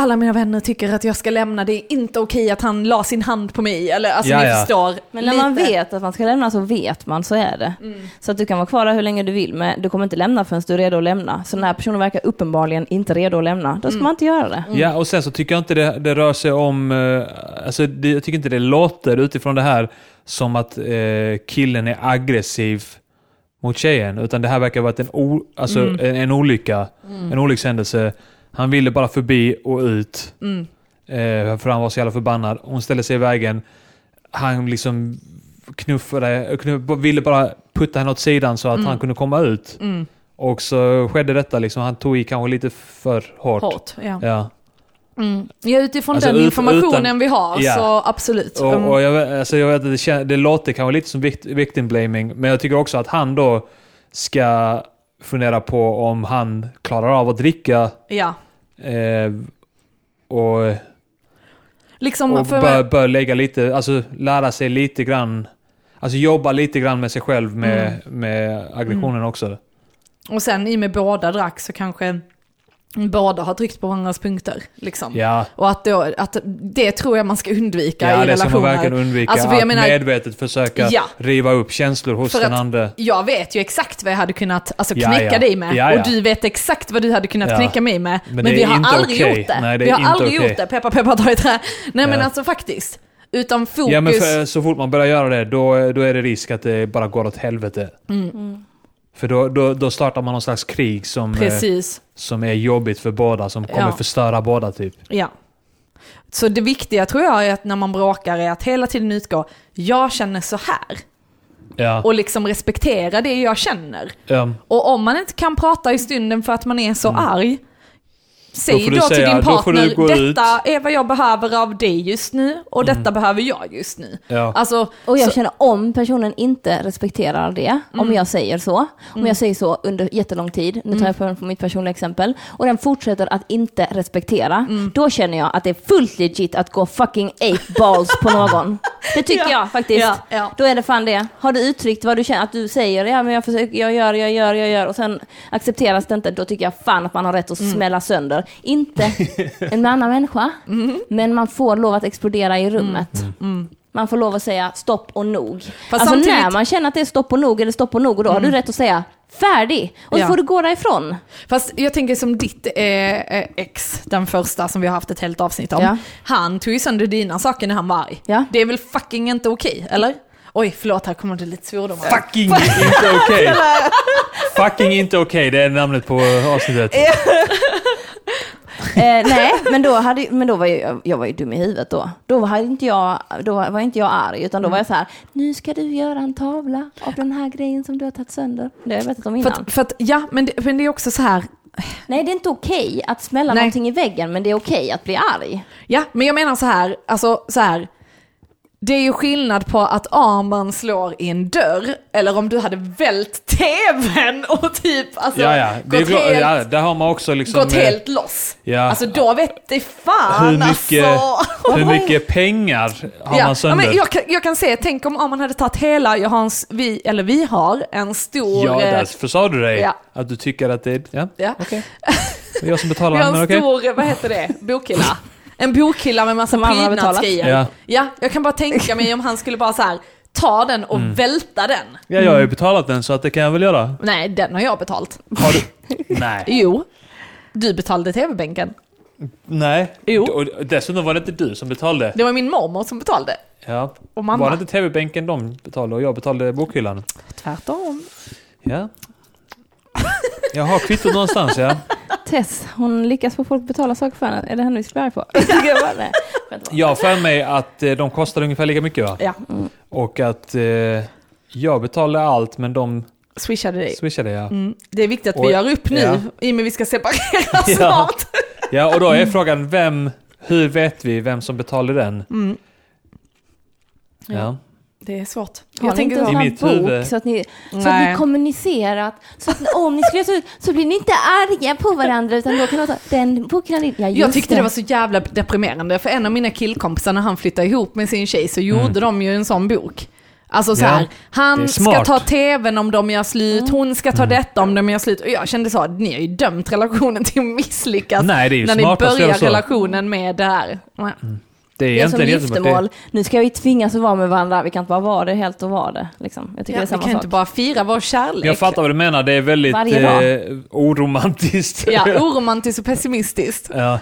alla mina vänner tycker att jag ska lämna, det är inte okej att han la sin hand på mig, eller alltså Ja, ni ja. förstår. Men när man lite. vet att man ska lämna så vet man, så är det. Så att du kan vara kvar där hur länge du vill, men du kommer inte lämna förrän du är redo att lämna. Så den här personen verkar uppenbarligen inte redo att lämna, då ska man inte göra det. Ja, och sen så tycker jag inte det, det rör sig om... Eh, alltså, det, jag tycker inte det låter utifrån det här som att eh, killen är aggressiv mot tjejen. Utan det här verkar vara en, o, alltså, en, en olycka. En olyckshändelse. Han ville bara förbi och ut. Eh, för han var så jävla förbannad. Hon ställde sig i vägen. Han liksom knuffade, knuff, ville bara putta henne åt sidan så att han kunde komma ut. Mm, Och så skedde detta liksom. Han tog i kanske lite för hårt. hårt. Ja. Ja. Mm. ja, utifrån Alltså, den ut- informationen utan- vi har Ja. så absolut. Mm. Och, och jag, vet- alltså jag vet att det, det låter kanske lite som vict, victim blaming, men jag tycker också att han då ska fundera på om han klarar av att dricka ja. eh, och, Liksom och bör, bör lägga lite, alltså lära sig lite grann, alltså jobba lite grann med sig själv med, Mm. med aggressionen också. Och sen i och med båda drack så kanske båda har tryckt på varandras punkter. Liksom. Ja, Och att, då, att det tror jag man ska undvika ja i det ska man relationer. verkligen undvika. Alltså, för att menar- medvetet försöka Ja. riva upp känslor hos För den att- andra. Jag vet ju exakt vad jag hade kunnat alltså, Ja, knäcka ja. dig med. Ja, ja. Och du vet exakt vad du hade kunnat Ja. knäcka mig med. Men, Men vi har aldrig okej. gjort det. Nej, det vi har inte aldrig okej. gjort det. Peppa peppa ta i trä. Nej men Ja. alltså faktiskt. Utan fokus. Ja, men för, så fort man börjar göra det, då, då är det risk att det bara går åt helvete. Mm. För då, då, då startar man någon slags krig som, eh, som är jobbigt för båda, som kommer Ja. förstöra båda typ. Ja. Så det viktiga tror jag är att när man bråkar är att hela tiden utgå, jag känner så här. Ja. Och liksom respektera det jag känner. Ehm, Och om man inte kan prata i stunden för att man är så arg, säg Mm. Då får då, till säga, din då partner, gå detta är vad jag behöver av dig just nu och Mm. detta behöver jag just nu. ja. Alltså, Och jag så, känner om personen inte respekterar det, Mm. om jag säger så, om jag säger så under jättelång tid, nu tar jag på, mitt personliga exempel, och den fortsätter att inte respektera, Mm. då känner jag att det är fullt legit att gå fucking eight balls på någon. Det tycker Ja. jag faktiskt. Ja, ja. Då är det fan det. Har du uttryckt vad du känner, att du säger, ja men jag försöker, jag gör, jag gör, jag gör, och sen accepteras det inte, då tycker jag fan att man har rätt att Mm. smälla sönder. Inte en annan människa, Mm. men man får lov att explodera i rummet. Man får lov att säga stopp och nog. alltså samtidigt- när man känner att det är stopp och nog, eller stopp och nog, och då har du rätt att säga färdig. Och så Ja. får du gå därifrån. Fast jag tänker som ditt eh, eh, ex, den första som vi har haft ett helt avsnitt om. Ja. Han tog ju sönder dina saker när han var arg. Ja. Det är väl fucking inte okej, eller? Oj, förlåt, här kommer det lite svordomar. Fucking inte okej. Fucking inte okej, det är namnet på avsnittet. Eh, nej, men då, hade, men då var jag, jag var ju dum i huvudet då. Då var inte jag, då var inte jag arg, utan då var jag så här, nu ska du göra en tavla av den här grejen som du har tagit sönder. Det har jag vetat om För innan. att, för att, ja, men det, men det är också så här, Nej, det är inte okej att smälla Nej. någonting i väggen, men det är okej att bli arg. ja, men jag menar så här, alltså så här. Det är ju skillnad på att Arman slår i en dörr, eller om du hade vält tvn och typ alltså, Ja, ja. Det gått, helt, ja, där har man också liksom... gått eh, helt loss. Ja. Alltså då vet det fan hur mycket, alltså. hur mycket pengar har Ja, man ja, sönder? men jag, kan, jag kan se, tänk om Arman hade tagit hela, jag har en, vi, eller vi har en stor... Ja, eh, därför sa du dig. Ja. Att du tycker att det är... Ja, ja. okej. Det är jag som betalar Vi har men en okej. stor, vad heter det, bokhylla. En bokhylla med massa prydnadsgrejer. Ja. Ja. jag kan bara tänka mig om han skulle bara så här ta den och Mm. välta den. Ja, jag har ju betalat den så att det kan jag väl göra. Nej, den har jag betalt. Har du? Nej. Jo. Du betalade tv-bänken. Nej. Jo. Och dessutom var det inte du som betalade. Det var min mormor som betalade. Ja. Och mamma. Var det inte tv-bänken de betalade och jag betalade bokhyllan? Tvärtom. Ja. Jag har kvittot någonstans ja. Tess, hon lyckas få folk att betala saker för henne. Är det henne vi ska bli arg på? Jag har för mig att eh, de kostade ungefär lika mycket va? Ja, Och att eh, jag betalade allt men de swishade dig. swishade ja. Mm. Det är viktigt att vi Och- gör upp nu, ja. i och med vi ska separera Ja. snart. Ja och då är frågan vem, hur vet vi vem som betalade den? Mm. Ja. Ja. Det är svårt. Har Jag tänker inte en bok huvud. så att ni, så att Nej. ni kommunicerat? Så att om ni skulle så, så blir ni inte arga på varandra utan då kan ni ta den boken. Ja, Jag tyckte det var så jävla deprimerande, för en av mina killkompisar när han flyttade ihop med sin tjej så gjorde de ju en sån bok. Alltså så Mm. Ja, här, det är han ska ta tvn om de gör slut, Mm. hon ska ta detta om de gör slut. Och jag kände så, ni har ju dömt relationen till att misslyckas Nej, det är ju när ni börjar relationen med det här. Det är Det är som giftermål. Nu ska vi tvingas att vara med varandra. Vi kan inte bara vara det helt och vara det. Liksom. Jag tycker Ja, det är vi samma kan sak. inte bara fira vår kärlek. Jag fattar vad du menar, det är väldigt eh, oromantiskt. Ja, oromantiskt och pessimistiskt. Ja.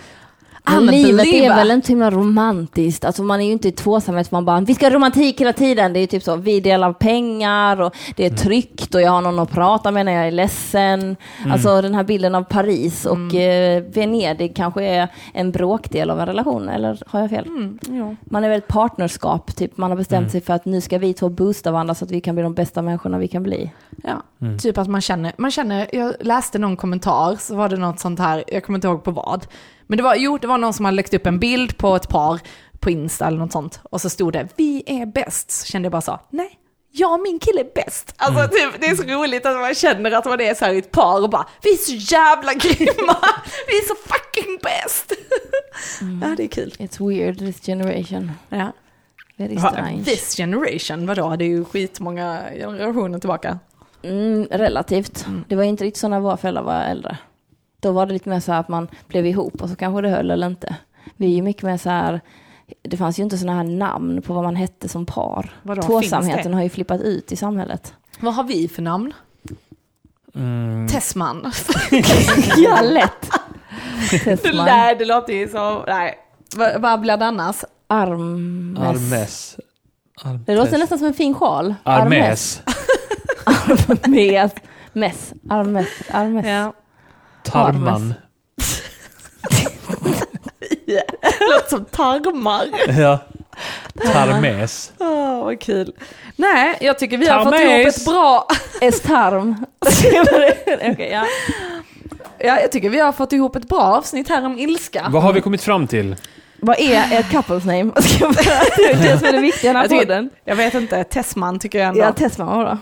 Livet är väl inte himla romantiskt. Alltså man är ju inte i tvåsamhet man bara, vi ska ha romantik hela tiden. Det är typ så, vi delar pengar och det är tryggt och jag har någon att prata med när jag är ledsen. Alltså den här bilden av Paris och eh, Venedig kanske är en bråkdel av en relation, eller har jag fel? Mm, jo. Man är väl ett partnerskap, typ. man har bestämt sig för att nu ska vi två boosta varandra så att vi kan bli de bästa människorna vi kan bli. Ja, typ att man känner, man känner, jag läste någon kommentar, så var det något sånt här, jag kommer inte ihåg på vad. Men det var, jo, det var någon som hade lagt upp en bild på ett par på Insta eller något sånt. Och så stod det, vi är bäst. Så kände jag bara så, nej, jag och min kille är bäst. Alltså typ, det är så roligt att man känner att man är så här i ett par och bara, vi är så jävla grymma, vi är så fucking bäst. Ja, det är kul. It's weird this generation. Ja. Very strange. This generation, vadå? Det är ju skitmånga generationer tillbaka. Mm, relativt. Det var inte riktigt så när våra föräldrar var äldre. Då var det lite mer så här att man blev ihop och så kanske det höll eller inte. Vi är ju mycket mer så här, det fanns ju inte sådana här namn på vad man hette som par. Vadå, Tvåsamheten det? har ju flippat ut i samhället. Vad har vi för namn? Mm. Tessman. ja, lätt. Testman. Nej, det låter ju så... Nej. Vad, vad blir det annars? Armes. Armes. Armes. Det låter nästan som en fin sjal. Armes. Armes. Mess. Armes. Armes. Ja. Tarman. Låter som tarmar. Ja. Tarmes. Åh, vad kul. Nej, jag tycker vi har fått Tarmes. ihop ett bra... Estarm. Okej, ja. Ja, jag tycker vi har fått ihop ett bra avsnitt här om ilska. Vad har vi kommit fram till? Vad är ett couples name? Det är det som är det viktiga i den här Jag tycker- podden. Jag vet inte, Tessman tycker jag ändå. Ja, Tessman var bra.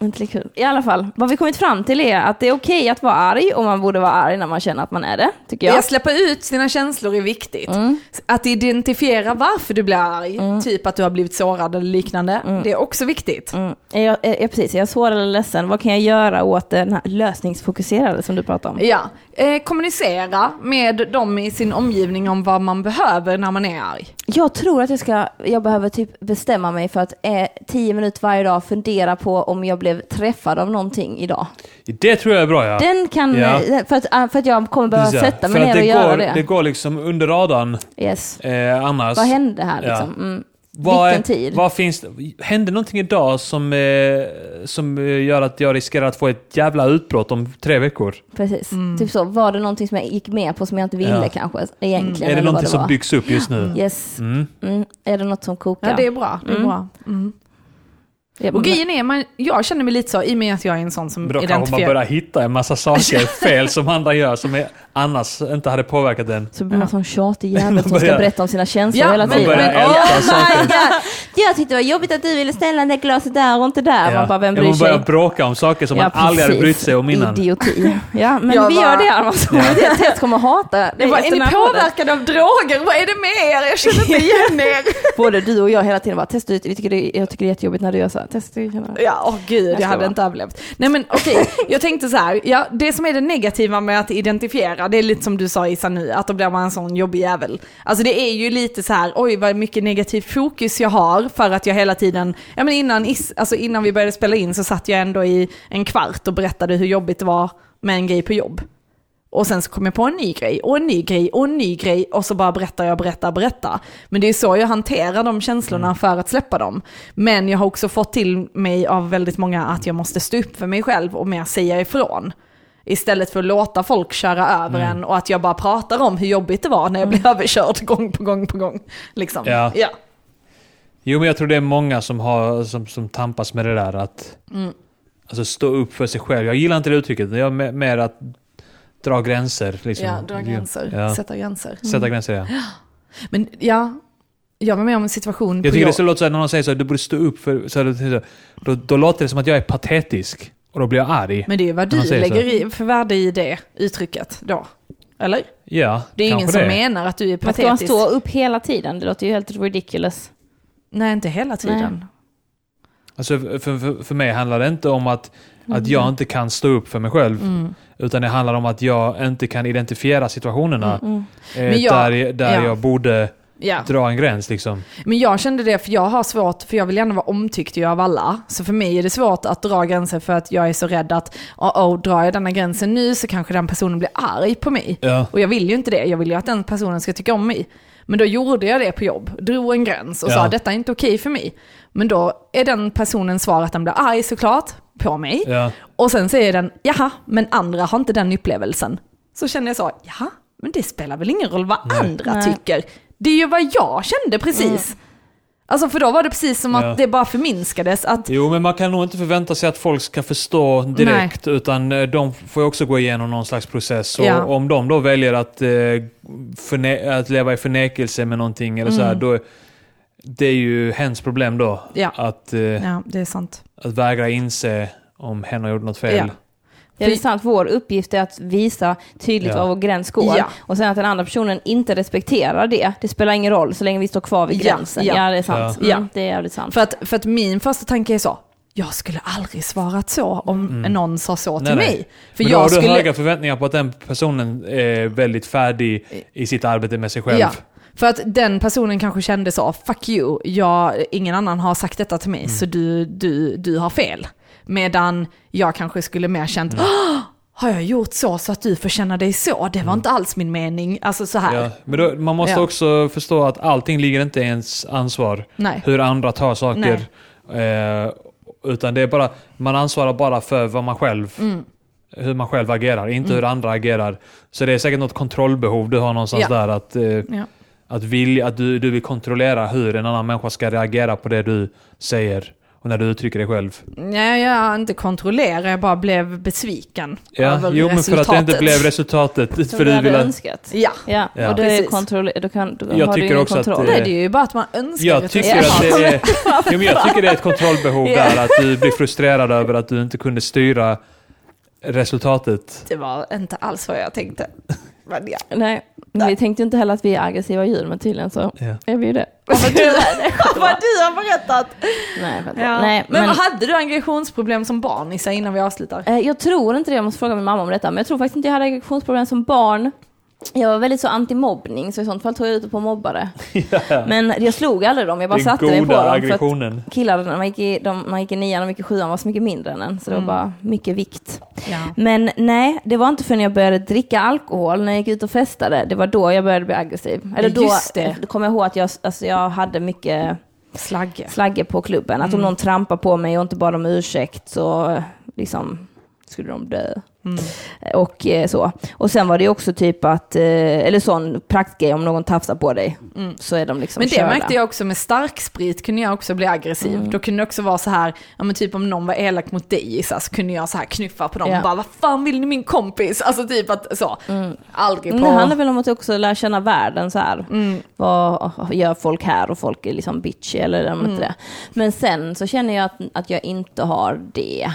Inte lika kul. I alla fall, vad vi kommit fram till är att det är okej att vara arg och man borde vara arg när man känner att man är det, tycker jag. Att släppa ut sina känslor är viktigt. Mm. Att identifiera varför du blir arg, typ att du har blivit sårad eller liknande, det är också viktigt. Mm. Är jag, är, är precis, är jag svår eller ledsen? Vad kan jag göra åt den här lösningsfokuserade som du pratar om? Ja, eh, kommunicera med dem i sin omgivning om vad man behöver när man är arg. Jag tror att jag ska, jag behöver typ bestämma mig för att eh, tio minuter varje dag fundera på om jag blev träffad av någonting idag. Det tror jag är bra ja. Den kan, Ja. eh, för, att, ah, för att jag kommer behöva Precis, ja. sätta mig För ner och göra går, det. Det går liksom under radarn Yes. eh, annars. Vad hände här Ja. liksom? Mm. Vad, Vilken tid? Vad finns det? Hände någonting idag som, eh, som eh, gör att jag riskerar att få ett jävla utbrott om tre veckor? Precis. Typ så, var det någonting som jag gick med på som jag inte ville Ja. kanske egentligen? är det någonting som var? byggs upp just nu? Yes. Mm. Mm. Är det något som kokar? Ja, det är bra. Det är Mm. bra. Ja, Och grejen är, man, jag känner mig lite så, i och med att jag är en sån som Men då kanske man identifierar... börjar hitta en massa saker fel som andra gör som är, annars inte hade påverkat den. Så blir man sån tjatig jävel Man som ska börjar- berätta om sina känslor Ja, hela man tiden. börjar Men- älta Åh, saker. Jag tyckte det var jobbigt att du ville ställa det glaset där och inte där. Man bara, vem Ja, bryr man börjar sig? bråka om saker som Ja, man aldrig hade brytt sig om innan. Idioti. Ja, men Jag vi bara- gör det alltså. Det Tess kommer hata det. Var, är ni påverkade av droger? Vad är det med er? Jag känner inte igen er. Både du och jag hela tiden bara, det, jag tycker det är jättejobbigt när du gör så här. Testa ut. Ja, åh gud, jag, ska hade vara. inte överlevt. Nej men okej, jag tänkte så här, ja, det som är det negativa med att identifiera, det är lite som du sa Issa nu, att då blir man en sån jobbig jävel. Alltså det är ju lite så här, oj vad mycket negativt fokus jag har för att jag hela tiden, ja men innan, is, alltså innan vi började spela in så satt jag ändå i en kvart och berättade hur jobbigt det var med en grej på jobb. Och sen så kom jag på en ny grej och en ny grej och en ny grej och så bara berättar jag, berättar, berättar. Men det är så jag hanterar de känslorna för att släppa dem. Men jag har också fått till mig av väldigt många att jag måste stå upp för mig själv och mer säga ifrån. Istället för att låta folk köra över en och att jag bara pratar om hur jobbigt det var när jag blev överkörd gång på gång på gång. Liksom. Ja. Ja. Jo, men jag tror det är många som, har, som, som tampas med det där att Mm. alltså, stå upp för sig själv. Jag gillar inte det uttrycket. Jag är mer att dra gränser. Liksom. ja, dra gränser, Ja. sätta gränser. Sätta gränser, ja. Men ja, jag var med om en situation Jag tycker det så låter så här, när någon säger så här, du borde stå upp för... Så här, då, då låter det som att jag är patetisk. Och då blir jag arg. Men det är vad du lägger i, för värde i det uttrycket då. Eller? Ja, Det är ingen som det. menar att du är Men ska man patetisk. stå upp hela tiden? Det låter ju helt ridiculous. Nej, inte hela tiden. Alltså, för, för, för mig handlar det inte om att, att Mm. jag inte kan stå upp för mig själv. Utan det handlar om att jag inte kan identifiera situationerna Mm. eh, Men jag- där, där ja. jag borde Ja. dra en gräns. Liksom. Men jag kände det, för jag har svårt, för jag vill gärna vara omtyckt ju av alla. Så för mig är det svårt att dra gränser för att jag är så rädd att, oh, oh, drar jag denna gränsen nu så kanske den personen blir arg på mig. Ja. Och jag vill ju inte det, jag vill ju att den personen ska tycka om mig. Men då gjorde jag det på jobb, drog en gräns och Ja. sa detta är inte okej för mig. Men då är den personens svar att den blir arg såklart på mig. Ja. Och sen säger den, jaha, men andra har inte den upplevelsen. Så känner jag så, jaha, men det spelar väl ingen roll vad andra Nej. tycker. Det är ju vad jag kände precis. Alltså för då var det precis som att Ja. det bara förminskades. Att, Jo, men man kan nog inte förvänta sig att folk ska förstå direkt. Utan eh, de får ju också gå igenom någon slags process. Och Ja. om de då väljer att, eh, att leva i förnekelse med någonting, eller så här, då, det är ju hens problem då. Mm. Ja. Att, eh, ja, det är sant. att vägra inse om hen har gjort något fel. Ja. Ja, det är sant. Vår uppgift är att visa tydligt Ja. var vår gräns går. Ja. Och sen att den andra personen inte respekterar det, det spelar ingen roll så länge vi står kvar vid gränsen. ja. Ja, det är sant. Ja. Mm, det är jävligt sant. För att, för att min första tanke är så, jag skulle aldrig svarat så om någon sa så till Mm. Nej, nej. mig. För Men då har jag du skulle... höga förväntningar på att den personen är väldigt färdig i sitt arbete med sig själv. För att den personen kanske kände så, fuck you, jag, ingen annan har sagt detta till mig Mm. så du, du, du har fel. Medan jag kanske skulle mer känt, "Åh, har jag gjort så så att du får känna dig så? Det var inte alls min mening. Alltså så här. Mm. Ja, men då, man måste Ja. också förstå att allting ligger inte i ens ansvar. Nej. Hur andra tar saker. Eh, utan det är bara, man ansvarar bara för vad man själv, Mm. hur man själv agerar, inte hur andra agerar. Så det är säkert något kontrollbehov du har någonstans Ja. där. Att, eh, Ja. Att, vilja, att du, du vill kontrollera hur en annan människa ska reagera på det du säger. Och när du uttrycker dig själv. Nej, jag inte kontrollerade, jag bara blev besviken Ja, över jo men för att det inte resultatet. blev resultatet. Som för du du hade vill att, önskat. Ja, Ja, Ja. och det är kontroll, då, kan, då Jag har du tycker ingen också att, kontroll. eh, nej, det är ju bara att man önskar jag tycker att det är, jo, men jag tycker det är ett kontrollbehov där, att du blir frustrerad över att du inte kunde styra resultatet. Det var inte alls vad jag tänkte. Men ja. Nej, men vi tänkte ju inte heller att vi är aggressiva djur, men tydligen så Ja. är vi ju det. Vad du, vad du har berättat. Nej. Ja. Nej, men, men, vad hade du aggressionsproblem som barn Issa, innan vi avslutar? eh, jag tror inte det, jag måste fråga min mamma om detta, men jag tror faktiskt inte jag hade aggressionsproblem som barn. Jag var väldigt så anti-mobbning, så i sånt fall tog jag ut det på mobbare. Men jag slog aldrig dem, jag bara satte mig på dem. För att aggressionen. killar, när man gick i, de, när man gick i nian och gick i sjuan var så mycket mindre än en, så det var bara mycket vikt. Ja. Men nej, det var inte förrän jag började dricka alkohol när jag gick ut och festade. Det var då jag började bli aggressiv. Eller då, det. då kom jag ihåg att jag, alltså jag hade mycket Slagge. slagge på klubben. Att om någon trampade på mig och inte bad om ursäkt så liksom skulle de dö. Mm. Och eh, så. Och sen var det också typ att, eh, eller sån praktgrej om någon tafsar på dig. Så är de liksom Men det körda. märkte jag också med starksprit kunde jag också bli aggressiv. Mm. Då kunde det också vara så här, ja men typ om någon var elak mot dig Issa, så kunde jag så här knuffa på dem Ja. och bara vad fan vill ni min kompis? Alltså typ att så. Aldrig Men på... det handlar väl om att också lära känna världen så här. Mm. Vad gör folk här och folk är liksom bitchy eller de Mm. inte det. Men sen så känner jag att, att jag inte har det.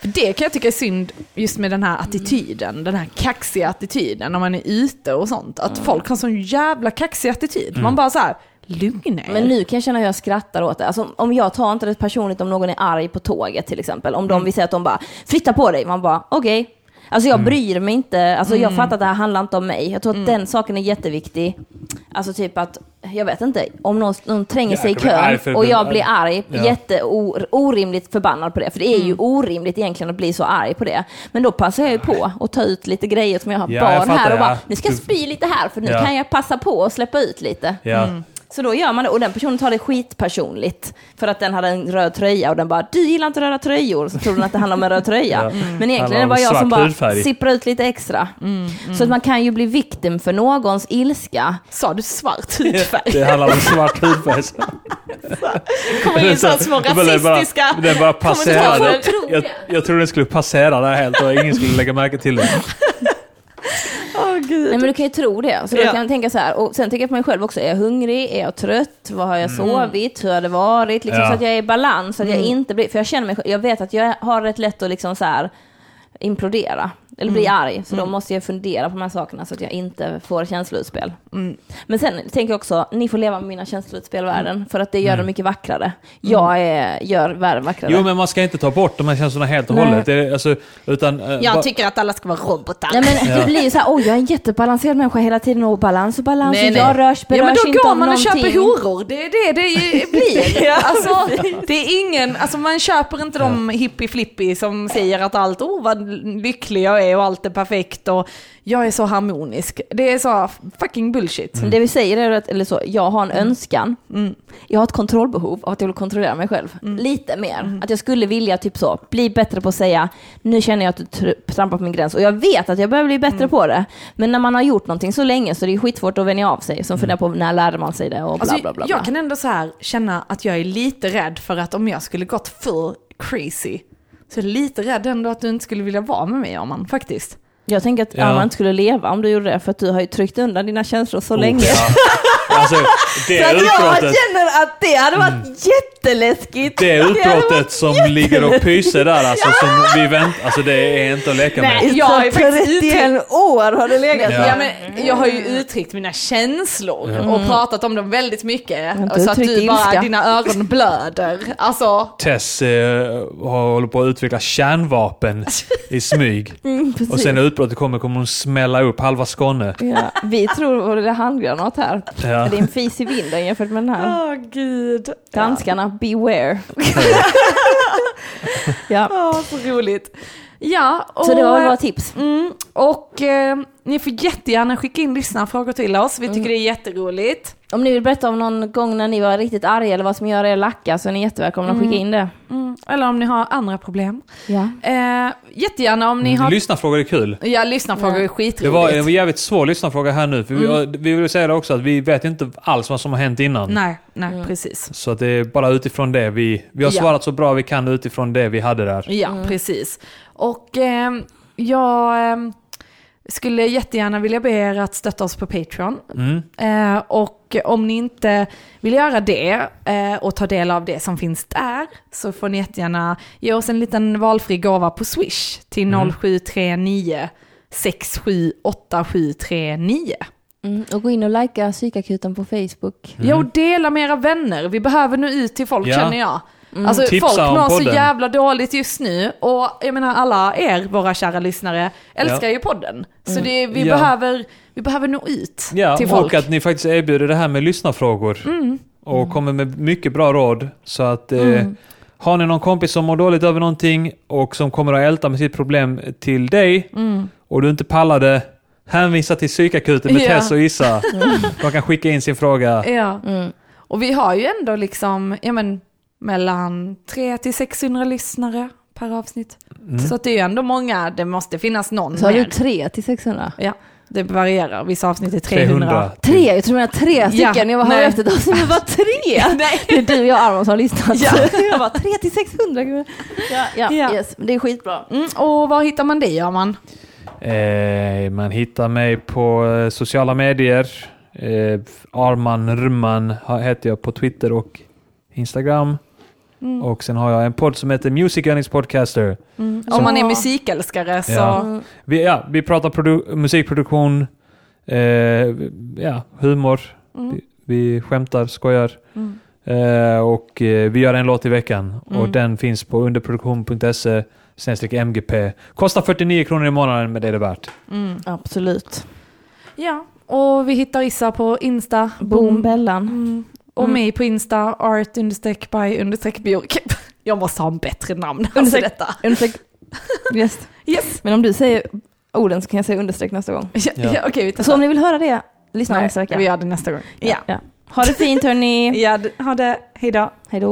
För det kan jag tycka är synd just med den här attityden, den här kaxiga attityden när man är ute och sånt. Att folk har sån jävla kaxig attityd. Man bara så här, lugna er. Men nu kan jag känna hur jag skrattar åt det. Alltså, om jag tar inte det personligt om någon är arg på tåget till exempel. Om Mm. de vill säga att de bara flytta på dig. Man bara okej. Alltså jag bryr mig inte. Alltså Mm. jag fattar att det här handlar inte om mig. Jag tror att den saken är jätteviktig. Alltså typ att, jag vet inte, om någon, någon tränger sig i kön för- och jag blir arg, Ja. jätte orimligt förbannad på det. För det är ju Mm. orimligt egentligen att bli så arg på det. Men då passar jag ju på att ta ut lite grejer som jag har Ja, jag barn här fattar, och bara, ja. nu ska jag Du- spy lite här för nu Ja. kan jag passa på att släppa ut lite. Ja. Så då gör man det och den personen tar det skitpersonligt. För att den hade en röd tröja och den bara, du gillar inte röda tröjor. Så tror den att det handlar om en röd tröja. Ja. Men egentligen det bara om jag som bara hudfärg. sipprar ut lite extra. Så att man kan ju bli victim för någons ilska. Sa du svart hudfärg? Det handlar om svart hudfärg. kommer in så här små bara- rasistiska Den bara passerade. Jag, jag tror den skulle passera där helt och ingen skulle lägga märke till det. Gud. Nej men du kan ju tro det. Så då Ja. kan jag tänka så här. Och sen tänker jag på mig själv också. Är jag hungrig? Är jag trött? Vad har jag sovit? Hur har det varit? Liksom, Ja. Så att jag är i balans. Så att jag inte blir... För jag känner mig... Jag vet att jag har rätt lätt att liksom så här implodera. Eller bli arg. Så då måste jag fundera på de här sakerna så att jag inte får känsloutspel. Men sen tänker jag också, ni får leva med mina känsloutspel i världen. För att det gör dem mycket vackrare. Jag är, gör världen vackrare. Jo, men man ska inte ta bort de här känslorna helt och Nej. hållet. Det är, alltså, utan, eh, Jag tycker att alla ska vara robotar. Nej men det blir ju så här, oj jag är en jättebalanserad människa hela tiden och balans och balans Nej, och nej. jag rörs, berörs ja, men då inte går man och köper horor. Det är det det blir. alltså, det är ingen, alltså man köper inte de hippie-flippy som säger att allt, oh vad lycklig jag är och allt är perfekt och jag är så harmonisk. Det är så fucking bullshit. Det vi säger är att, eller så, jag har en Mm. önskan. Jag har ett kontrollbehov av att jag vill kontrollera mig själv. Mm. Lite mer. Att jag skulle vilja typ så, bli bättre på att säga, nu känner jag att du tr- trampar på min gräns. Och jag vet att jag behöver bli bättre Mm. på det. Men när man har gjort någonting så länge så är det ju skitsvårt att vänja av sig. Så funderar på när lärde man sig det och bla Alltså, bla bla. bla. jag kan ändå så här känna att jag är lite rädd för att om jag skulle gått för crazy så är jag lite rädd ändå att du inte skulle vilja vara med mig Arman, faktiskt. Jag tänker att Ja. Arman inte skulle leva om du gjorde det, för att du har ju tryckt undan dina känslor så länge. Oh, ja. Alltså, det Så att jag känner att det hade varit jätteläskigt. det utbrottet som ligger och pyser där, alltså, som vi väntar, alltså det är inte att leka med. Nej. Jag har ju Så faktiskt 31 år har det legat Ja. där. men jag har ju uttryckt mina känslor Ja. och pratat om dem väldigt mycket. Så att du bara, ilska. dina ögon blöder. Alltså, Tess eh, har håller på att utveckla kärnvapen i smyg. Mm. Och sen när utbrottet kommer kommer hon smälla upp halva Skåne. Ja, vi tror det är handgranat här. Ja. Det är en fis i vinden jämfört med den här. åh gud. Danskarna, beware. ja, Åh, så roligt. Ja, och, så det var våra tips. mm, och eh, ni får jättegärna skicka in lyssnarfrågor till oss. Vi tycker det är jätteroligt. Om ni vill berätta om någon gång när ni var riktigt arga eller vad som gör er lacka så är ni jättevälkomna att skicka in det. Mm. Eller om ni har andra problem. Ja. Eh, jättegärna om ni har... Lyssnarfrågor är kul. Ja, lyssnarfrågor är Det skitroligt. var en jävligt svår lyssnarfråga här nu. För Mm. vi, vi vill säga det också att vi vet inte alls vad som har hänt innan. Nej, nej, Mm. precis. Så att det är bara utifrån det vi... Vi har Ja. svarat så bra vi kan utifrån det vi hade där. Ja, precis. Och ehm, jag ehm, skulle jättegärna vilja be er att stötta oss på Patreon. Mm. Eh, och om ni inte vill göra det eh, och ta del av det som finns där så får ni jättegärna ge oss en liten valfri gåva på Swish till Mm. 0739 678739. Mm. Och gå in och likea psykakuten på Facebook. Ja, och dela med era vänner. Vi behöver nå ut till folk Ja. känner jag. Alltså Tipsa folk mår så jävla dåligt just nu och jag menar alla er, våra kära lyssnare, älskar ju podden. Så det, vi, Ja. behöver, vi behöver nå ut Ja, till folk. och att ni faktiskt erbjuder det här med lyssnarfrågor. Mm. Och kommer med mycket bra råd. Så att eh, har ni någon kompis som mår dåligt över någonting och som kommer att älta med sitt problem till dig Mm. och du inte pallade, hänvisa till psykakuten med Ja. Tess och Issa. De kan skicka in sin fråga. Ja. Mm. Och vi har ju ändå liksom, ja men, mellan 300 till 600 lyssnare per avsnitt. Mm. Så att det är ju ändå många, det måste finnas någon Så har du tre till 600? Ja, det varierar. Vissa avsnitt är 300. 300. Tre? Jag tror du menar tre stycken. Ja, jag var här efter ett avsnitt, men bara tre? Nej. Det är du och jag Arman som har lyssnat. Ja. jag bara tre till 600. gud. Ja, ja, Ja. Yes. Det är skitbra. Mm, och var hittar man dig, Arman? Eh, man hittar mig på eh, sociala medier. Eh, Arman Rman heter jag på Twitter och Instagram. Mm. Och sen har jag en podd som heter Music Earnings Podcaster. Mm. Om man är musikälskare så... Ja. Vi, ja, vi pratar produ- musikproduktion, eh, ja, humor, Mm. vi, vi skämtar, skojar. Mm. Eh, och eh, vi gör en låt i veckan. Och Mm. den finns på underproduktion.se snedstreck MGP. Kostar 49 kronor i månaden, men det är det värt. Mm. Absolut. Ja, och vi hittar Issa på Insta. Boom Bellan. Mm. Och Mm. mig på Insta, art understreck by understreck björk. Jag måste ha en bättre namn. Alltså Understreck. detta. Understreck. Yes. Yes. Men om du säger orden så kan jag säga understreck nästa gång. Ja, Ja. ja. Testar. Så om ni vill höra det, lyssna Nej, nästa vecka. vi gör det nästa gång. Ja. ja. Ha det fint hörni. ja, ha det. Hej då. Hej då.